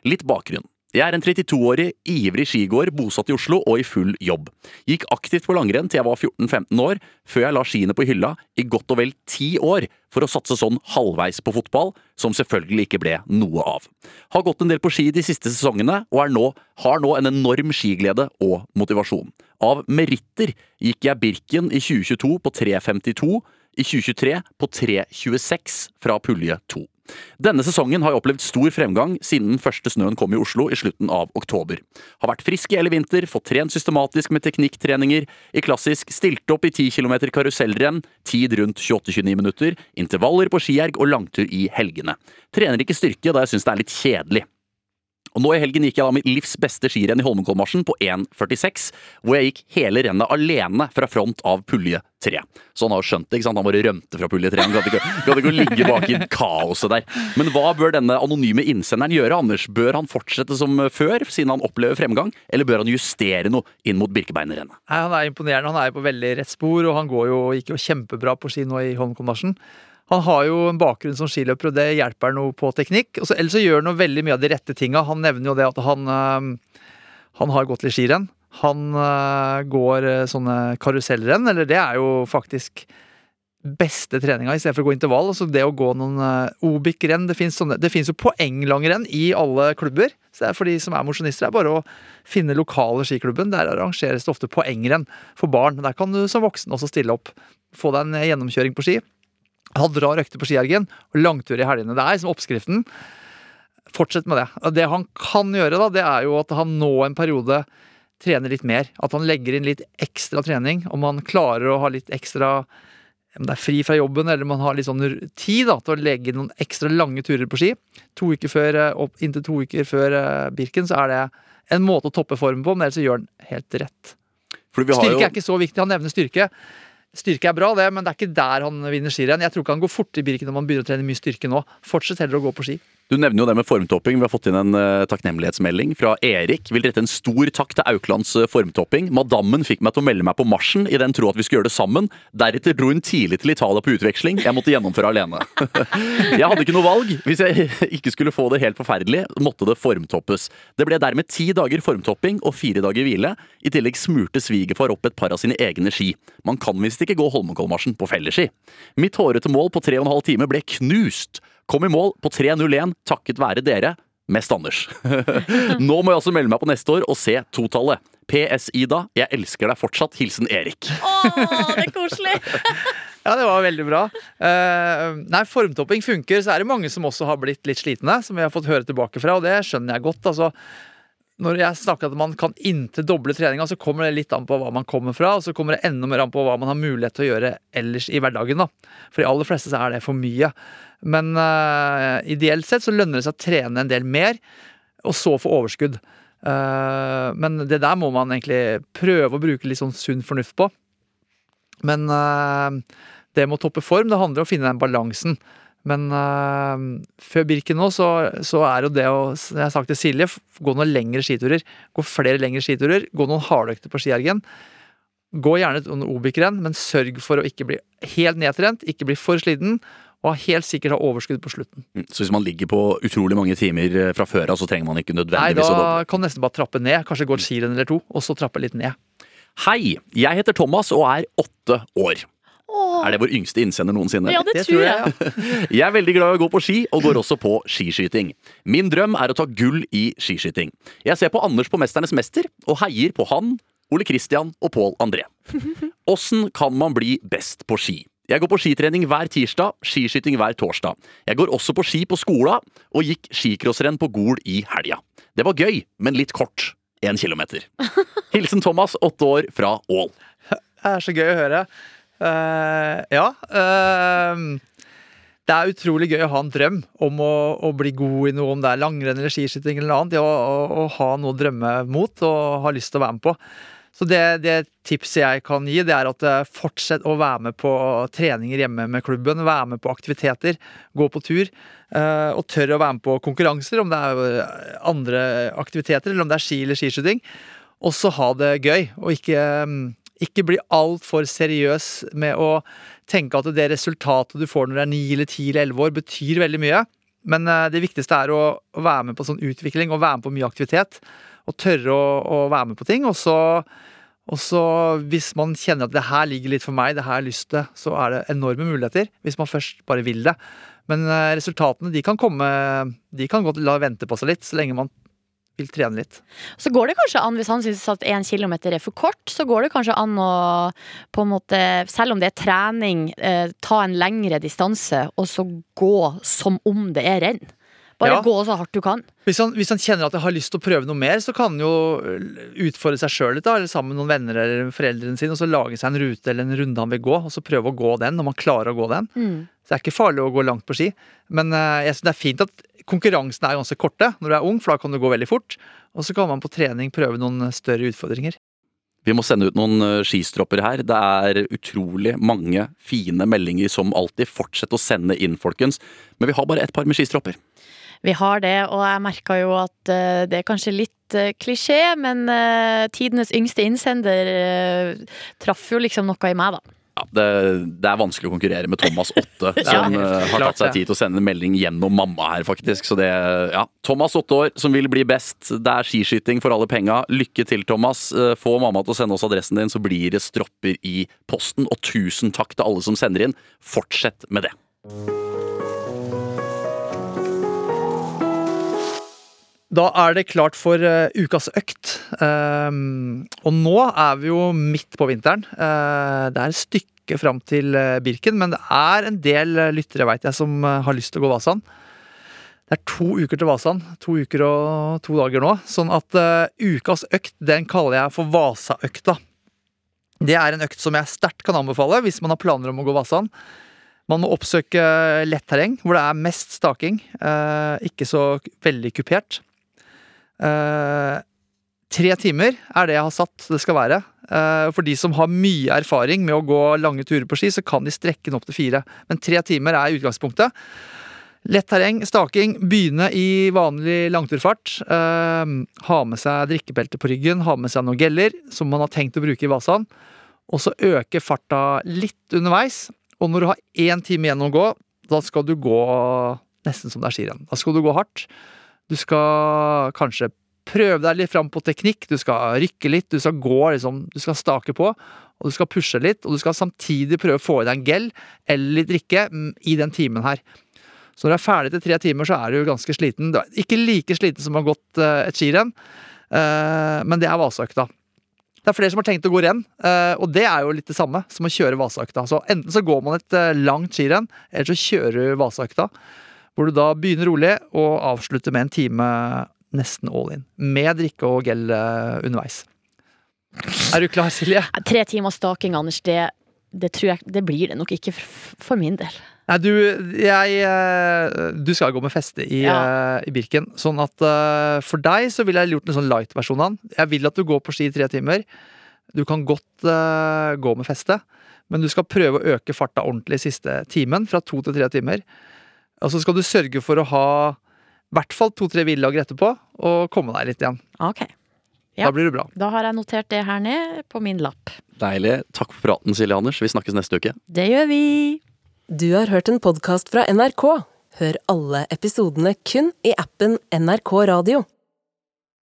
Litt bakgrunn. Jeg er en 32-årig, ivrig skigåer bosatt i Oslo og i full jobb. Gikk aktivt på langrenn til jeg var 14-15 år, før jeg la skiene på hylla i godt og vel ti år for å satse sånn halvveis på fotball, som selvfølgelig ikke ble noe av. Har gått en del på ski de siste sesongene, og nå, har nå en enorm skiglede og motivasjon. Av meritter gikk jeg Birken i 2022 på 3.52, i 2023 på 3.26 fra pulje 2. Denne sesongen har jeg opplevd stor fremgang siden den første snøen kom i Oslo i slutten av oktober. Har vært frisk i hele vinter, fått trent systematisk med teknikktreninger, i klassisk stilt opp i 10 km karusellrenn, tid rundt 28-29 minutter, intervaller på skierg og langtur i helgene. Trener ikke styrke da jeg syns det er litt kjedelig. Og nå i helgen gikk jeg da mitt livs beste skirenn i Holmenkollmarsjen på 1,46, hvor jeg gikk hele rennet alene fra front av pulje 3. Så han har jo skjønt det, ikke sant? Han bare rømte fra pulje 3. Han gadd ikke, gadd ikke å ligge bak i kaoset der. Men hva bør denne anonyme innsenderen gjøre, Anders? Bør han fortsette som før, siden han opplever fremgang, eller bør han justere noe inn mot Birkebeinerrennet? Han er imponerende. Han er på veldig rett spor, og han går jo, gikk jo kjempebra på ski nå i Holmenkollmarsjen. Han har jo en bakgrunn som skiløper, og det hjelper noe på teknikk. Og så, ellers så gjør han veldig mye av de rette tinga. Han nevner jo det at han, øh, han har gått litt skirenn. Han øh, går øh, sånne karusellrenn, eller det er jo faktisk beste treninga istedenfor å gå intervall. Altså det å gå noen Obik-renn Det fins jo poenglangrenn i alle klubber. Så det er for de som er mosjonister, er bare å finne lokale skiklubben. Der arrangeres det ofte poengrenn for barn. Der kan du som voksen også stille opp. Få deg en gjennomkjøring på ski. Ha drar økter på skiergen og langtur i helgene. Det er liksom oppskriften. Fortsett med det. Det han kan gjøre, da, det er jo at han nå en periode trener litt mer. At han legger inn litt ekstra trening. Om han klarer å ha litt ekstra om det er fri fra jobben, eller man har litt sånn tid da, til å legge inn noen ekstra lange turer på ski. To uker før, eh, opp, Inntil to uker før eh, Birken, så er det en måte å toppe formen på, men ellers så gjør han helt rett. Fordi vi har Styrke jo- er ikke så viktig. Han nevner styrke. Styrke er bra, det, men det er ikke der han vinner skirenn. Jeg tror ikke han går fort i Birken når man begynner å trene mye styrke nå. Fortsett heller å gå på ski. Du nevner jo det med formtopping. Vi har fått inn en uh, takknemlighetsmelding fra Erik. Vil rette en stor takk til Auklands eh, formtopping. Madammen fikk meg til å melde meg på marsjen i den tro at vi skulle gjøre det sammen. Deretter dro hun tidlig til Italia på utveksling. Jeg måtte gjennomføre alene. <laughs> jeg hadde ikke noe valg. Hvis jeg <laughs> ikke skulle få det helt forferdelig, måtte det formtoppes. Det ble dermed ti dager formtopping og fire dager hvile. I tillegg smurte svigerfar opp et par av sine egne ski. Man kan visst ikke gå Holmenkollmarsjen på felleski. Mitt hårete mål på tre og en halv time ble knust. Kom i mål på 3.01 takket være dere. Mest Anders. <laughs> Nå må jeg også melde meg på neste år og se totallet. PS Ida, jeg elsker deg fortsatt. Hilsen Erik. Å, det er koselig! <laughs> Ja, det var veldig bra. Uh, nei, formtopping funker. Så er det mange som også har blitt litt slitne, som vi har fått høre tilbake fra, og det skjønner jeg godt. Altså, når jeg snakker at man kan inntil doble treninga, så kommer det litt an på hva man kommer fra, og så kommer det enda mer an på hva man har mulighet til å gjøre ellers i hverdagen. da. For de aller fleste så er det for mye. Men uh, ideelt sett så lønner det seg å trene en del mer, og så få overskudd. Uh, men det der må man egentlig prøve å bruke litt sånn sunn fornuft på. Men uh, det med å toppe form, det handler om å finne den balansen. Men øh, før Birken nå, så, så er jo det å som Jeg har sagt til Silje, gå noen lengre skiturer. Gå flere lengre skiturer. Gå noen hardøkter på skiergen. Gå gjerne sånn Obik-renn, men sørg for å ikke bli helt nedtrent, ikke bli for sliten, og helt sikkert ha overskudd på slutten. Mm, Så hvis man ligger på utrolig mange timer eh, fra før av, så trenger man ikke nødvendigvis å doble? da kan du nesten bare trappe ned. Kanskje gå et skirenn eller to, og så trappe litt ned. Hei, jeg heter Thomas og er åtte år. Åh, Er det vår yngste innsender noensinne? ja, det, tror jeg. <laughs> Jeg er veldig glad i å gå på ski, og går også på skiskyting. Min drøm er å ta gull i skiskyting. Jeg ser på Anders på Mesternes mester, og heier på han, Ole Kristian og Pål André. <laughs> Åssen kan man bli best på ski? Jeg går på skitrening hver tirsdag, skiskyting hver torsdag. Jeg går også på ski på skola, og gikk skicrossrenn på Gol i helga. Det var gøy, men litt kort. Én kilometer. <laughs> Hilsen Thomas, åtte år, fra Ål. Det er så gøy å høre. Eh, ja. Uh, det er utrolig gøy å ha en drøm om å, å bli god i noe, om det er langrenn eller skiskyting eller noe annet. Å, å, å ha noe å drømme mot og ha lyst til å være med på. Så det, det tipset jeg kan gi, det er at eh, fortsett å være med på treninger hjemme med klubben. Være med på aktiviteter, gå på tur. og tørre å være med på konkurranser, om det er andre aktiviteter, eller om det er ski eller skiskyting. Og så ha det gøy, og ikke, mm, ikke bli altfor seriøs med å tenke at det resultatet du får når du er 9 eller 10 eller 11 år, betyr veldig mye. Men eh, det viktigste er å, være med på sånn utvikling og være med på mye aktivitet. Og tørre å, å være med på ting. Og så, hvis man kjenner at det her ligger litt for meg, det her har jeg lyst til, så er det enorme muligheter. Hvis man først bare vil det. Men eh, resultatene de kan komme De kan godt la vente på seg litt, så lenge man vil trene litt. Så går det kanskje an, hvis han syns at én kilometer er for kort, så går det kanskje an å på en måte, selv om det er trening, eh, ta en lengre distanse, og så gå som om det er renn. Bare Ja. gå så hardt du kan. Hvis han, hvis han kjenner at han har lyst til å prøve noe mer, så kan han jo utfordre seg sjøl litt, da, eller sammen med noen venner eller foreldrene sine, og så lage seg en rute eller en runde han vil gå, og så prøve å gå den, når man klarer å gå den. Så det er ikke farlig å gå langt på ski. Men eh, jeg synes det er fint at konkurransene er ganske korte når du er ung, for da kan du gå veldig fort. Og så kan man på trening prøve noen større utfordringer. Vi må sende ut noen eh, skistropper her. Det er utrolig mange fine meldinger som alltid. Fortsett å sende inn, folkens. Men vi har bare et par med skistropper. Vi har det, og jeg merka jo at eh, det er kanskje litt eh, klisjé, men tidenes yngste innsender traff jo liksom noe i meg, da. Ja, det, det er vanskelig å konkurrere med Thomas 8, <laughs> som ja, har tatt seg tid til å sende en melding gjennom mamma her, faktisk. Så det, ja. Thomas 8 år, som vil bli best. Det er skiskyting for alle penga. Lykke til, Thomas. Eh, Få mamma til å sende oss adressen din, så blir det stropper i posten. Og tusen takk til alle som sender inn. Fortsett med det. Da er det klart for uh, ukas økt. Um, og nå er vi jo midt på vinteren. Uh, det er et stykke fram til uh, Birken, men det er en del lyttere vet jeg, som har lyst til å gå Vasan. Det er to uker til Vasan. To uker og to dager nå. Sånn at ukas økt den kaller jeg for Vasaøkta. Det er en økt som jeg sterkt kan anbefale hvis man har planer om å gå Vasan. Man må oppsøke lett terreng, hvor det er mest staking. ikke så veldig kupert. Eh, tre timer er det jeg har satt det skal være. Eh, for de som har mye erfaring med å gå lange turer på ski, så kan de strekke den opp til fire. Men tre timer er utgangspunktet. Lett terreng, staking, begynne i vanlig langturfart. Eh, ha med seg drikkebelte på ryggen, ha med seg noen geller, som man har tenkt å bruke i Vasan. Og så øke farta litt underveis. Og når du har én time igjen å gå, da skal du gå nesten som det er skirenn. Da skal du gå hardt. Du skal kanskje prøve deg litt fram på teknikk, du skal rykke litt, du skal gå liksom, du skal stake på, og du skal pushe litt, og du skal samtidig prøve å få i deg en gel eller litt drikke mm, i den timen her. Så når du er ferdig etter tre timer, så er du ganske sliten. Du er ikke like sliten som å ha gått eh, et skirenn, eh, men det er Vasaøkta. Det er flere som har tenkt å gå renn, eh, og det er jo litt det samme som å kjøre Vasaøkta. Så enten så går man et langt skirenn, eller så kjører du Vasaøkta. Hvor du da begynner rolig og avslutter med en time nesten all in. Med drikke og gel eh, underveis. Er du klar, Silje? Tre timer staking, Anders, det, det tror jeg Det blir det nok ikke for, for min del. Nei, du, jeg, eh, du skal gå med feste i, Ja. eh, i Birken. Sånn at for deg så ville jeg gjort en sånn light-versjon av den. Jeg vil at du går på ski i tre timer. Du kan godt uh, gå med feste, men du skal prøve å øke farta ordentlig siste timen, fra to til tre timer. Og så skal du sørge for å ha i hvert fall to-tre hviledager etterpå, og komme deg litt igjen. Ok. Ja. Da blir det bra. Da har jeg notert det her ned på min lapp. Deilig. Takk for praten, Silje Anders. Vi snakkes neste uke. Det gjør vi! Du har hørt en podkast fra NRK. Hør alle episodene kun i appen NRK Radio.